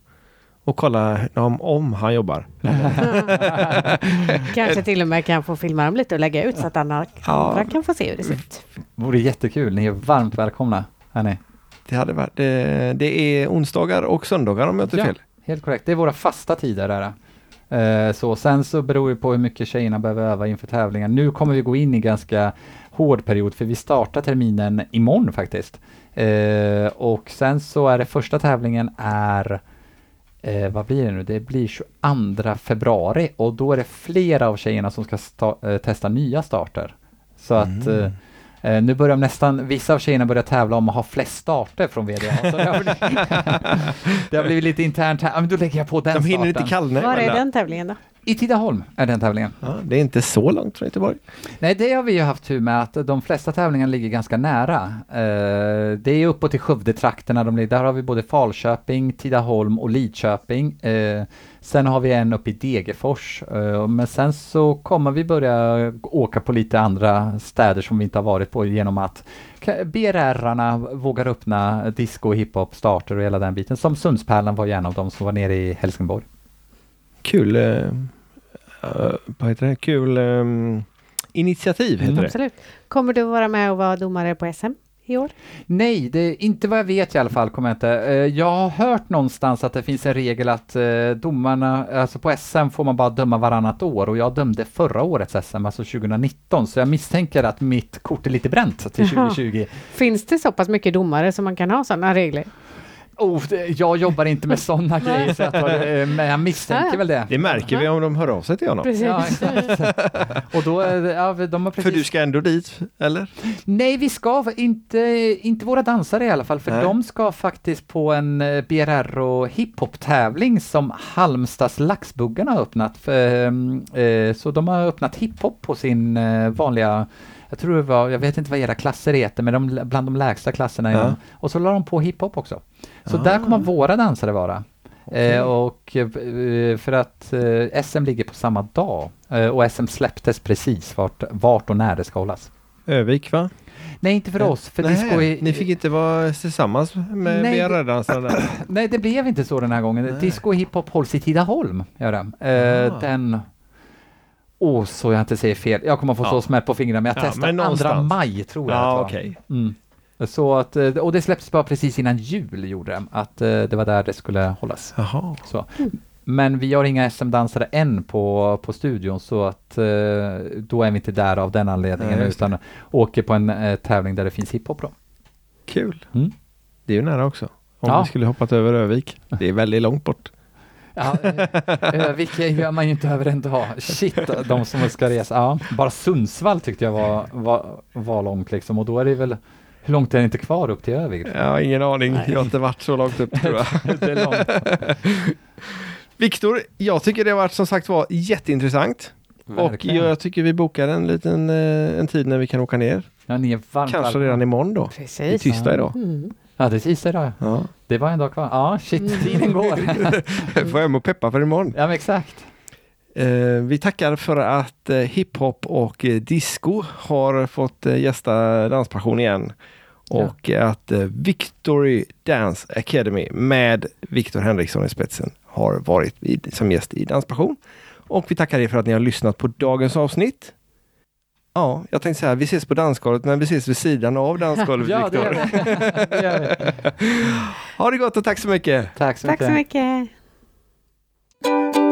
och kolla om, om han jobbar. Kanske till och med kan få filma dem lite och lägga ut så att andra, ja. andra kan få se hur det ser ut. Vore jättekul. Ni är varmt välkomna. Hörni. Det, hade varit, det, det är onsdagar och söndagar om jag inte ja, fel. Helt korrekt. Det är våra fasta tider. Där. Uh, så sen så beror det på hur mycket tjejerna behöver öva inför tävlingen. Nu kommer vi gå in i ganska hård period för vi startar terminen imorgon faktiskt. Uh, och sen så är det första tävlingen är eh, vad blir det nu? Det blir 22 februari och då är det flera av tjejerna som ska eh, testa nya starter. Så mm. att eh, eh, nu börjar nästan, vissa av tjejerna börjar tävla om att ha flest starter från VDA. Så det, har blivit, det har blivit lite internt här, men då lägger jag på den De hinner inte kallna. Var är den tävlingen då? I Tidaholm är den tävlingen. Ja, det är inte så långt från Göteborg. Nej, det har vi ju haft tur med att de flesta tävlingarna ligger ganska nära. Uh, det är uppåt i Skövdetrakterna de ligger. Där har vi både Falköping, Tidaholm och Lidköping. Uh, sen har vi en uppe i Degerfors. Uh, men sen så kommer vi börja åka på lite andra städer som vi inte har varit på genom att BRR-arna vågar öppna disco, hiphop, starter och hela den biten. Som Sundspärlan var ju en av dem som var nere i Helsingborg. Kul uh, vad heter det? Kul um, initiativ heter mm. det. Absolut. Kommer du vara med och vara domare på SM? I år? Nej, det inte vad jag vet i alla fall. Kommer jag, inte. Eh, jag har hört någonstans att det finns en regel att eh, domarna, alltså på SM får man bara döma varannat år och jag dömde förra årets SM, alltså 2019, så jag misstänker att mitt kort är lite bränt till 2020. Jaha. Finns det så pass mycket domare som man kan ha sådana regler? Oh, jag jobbar inte med sådana grejer, så jag tar, eh, men jag misstänker väl det. Det märker vi om de hör av sig till honom. Ja, och då, ja, de har precis... För du ska ändå dit, eller? Nej, vi ska inte, inte våra dansare i alla fall, för Nej. de ska faktiskt på en eh, BRR och hiphop-tävling som Halmstads Laxbuggarna har öppnat. För, eh, så de har öppnat hiphop på sin vanliga jag tror det var, jag vet inte vad era klasser heter, men de, bland de lägsta klasserna. Ja. och så la de på hiphop också. Så ah. där kommer våra dansare vara. Okay. Eh, och eh, för att eh, SM ligger på samma dag och SM släpptes precis vart, vart och när det ska hållas. Övik va? Nej, inte för oss. För Nej, är, ni fick inte vara tillsammans med BRR-dansarna? Nej, det blev inte så den här gången. Nej. Disco och hiphop hålls i Tidaholm. Gör det. Eh, den Åh, oh, så jag inte säger fel. Jag kommer få ja. så smäll på fingrarna, men jag ja, testar andra maj tror jag. Ja, okej. Okay. Mm. Så att, eh, och det släpptes bara precis innan jul gjorde det, att eh, det var där det skulle hållas. Jaha. Så. Men vi har inga SM-dansare än på, på studion så att eh, då är vi inte där av den anledningen Nej, utan åker på en tävling där det finns hiphop då. Kul. Mm. Det är ju nära också. Om ja. vi skulle hoppat över Övik. Det är väldigt långt bort. Ja, Övik gör man ju inte över en dag. Shit, de som ska resa. Ja, bara Sundsvall tyckte jag var, var, var långt liksom och då är det väl hur långt är det inte kvar upp till Övik? Jag har ingen aning. Nej. Jag har inte varit så långt upp tror jag. det är långt. Viktor, jag tycker det har varit som sagt var jätteintressant. Verkligen. Och jag tycker vi bokar en liten eh, en tid när vi kan åka ner Ja, ni är varmt Kanske redan imorgon då. Det är Precis. tisdag idag. Mm. Ja, det är tisdag idag. ja. Ja. Det var en dag kvar. Ja, shit, tiden går. Får jag hem och peppa för imorgon. ja, men exakt. Eh, vi tackar för att eh, hiphop och eh, disco har fått eh, gästa Danspassion igen. Och att eh, Victory Dance Academy med Viktor Henriksson i spetsen har varit vid, som gäst i Danspassion. Och vi tackar er för att ni har lyssnat på dagens avsnitt. Ja, jag tänkte så här, vi ses på dansgolvet men vi ses vid sidan av dansgolvet Ja, det Viktor. det gör vi. Ha det gott och tack så mycket! Tack så Tack mycket. så mycket.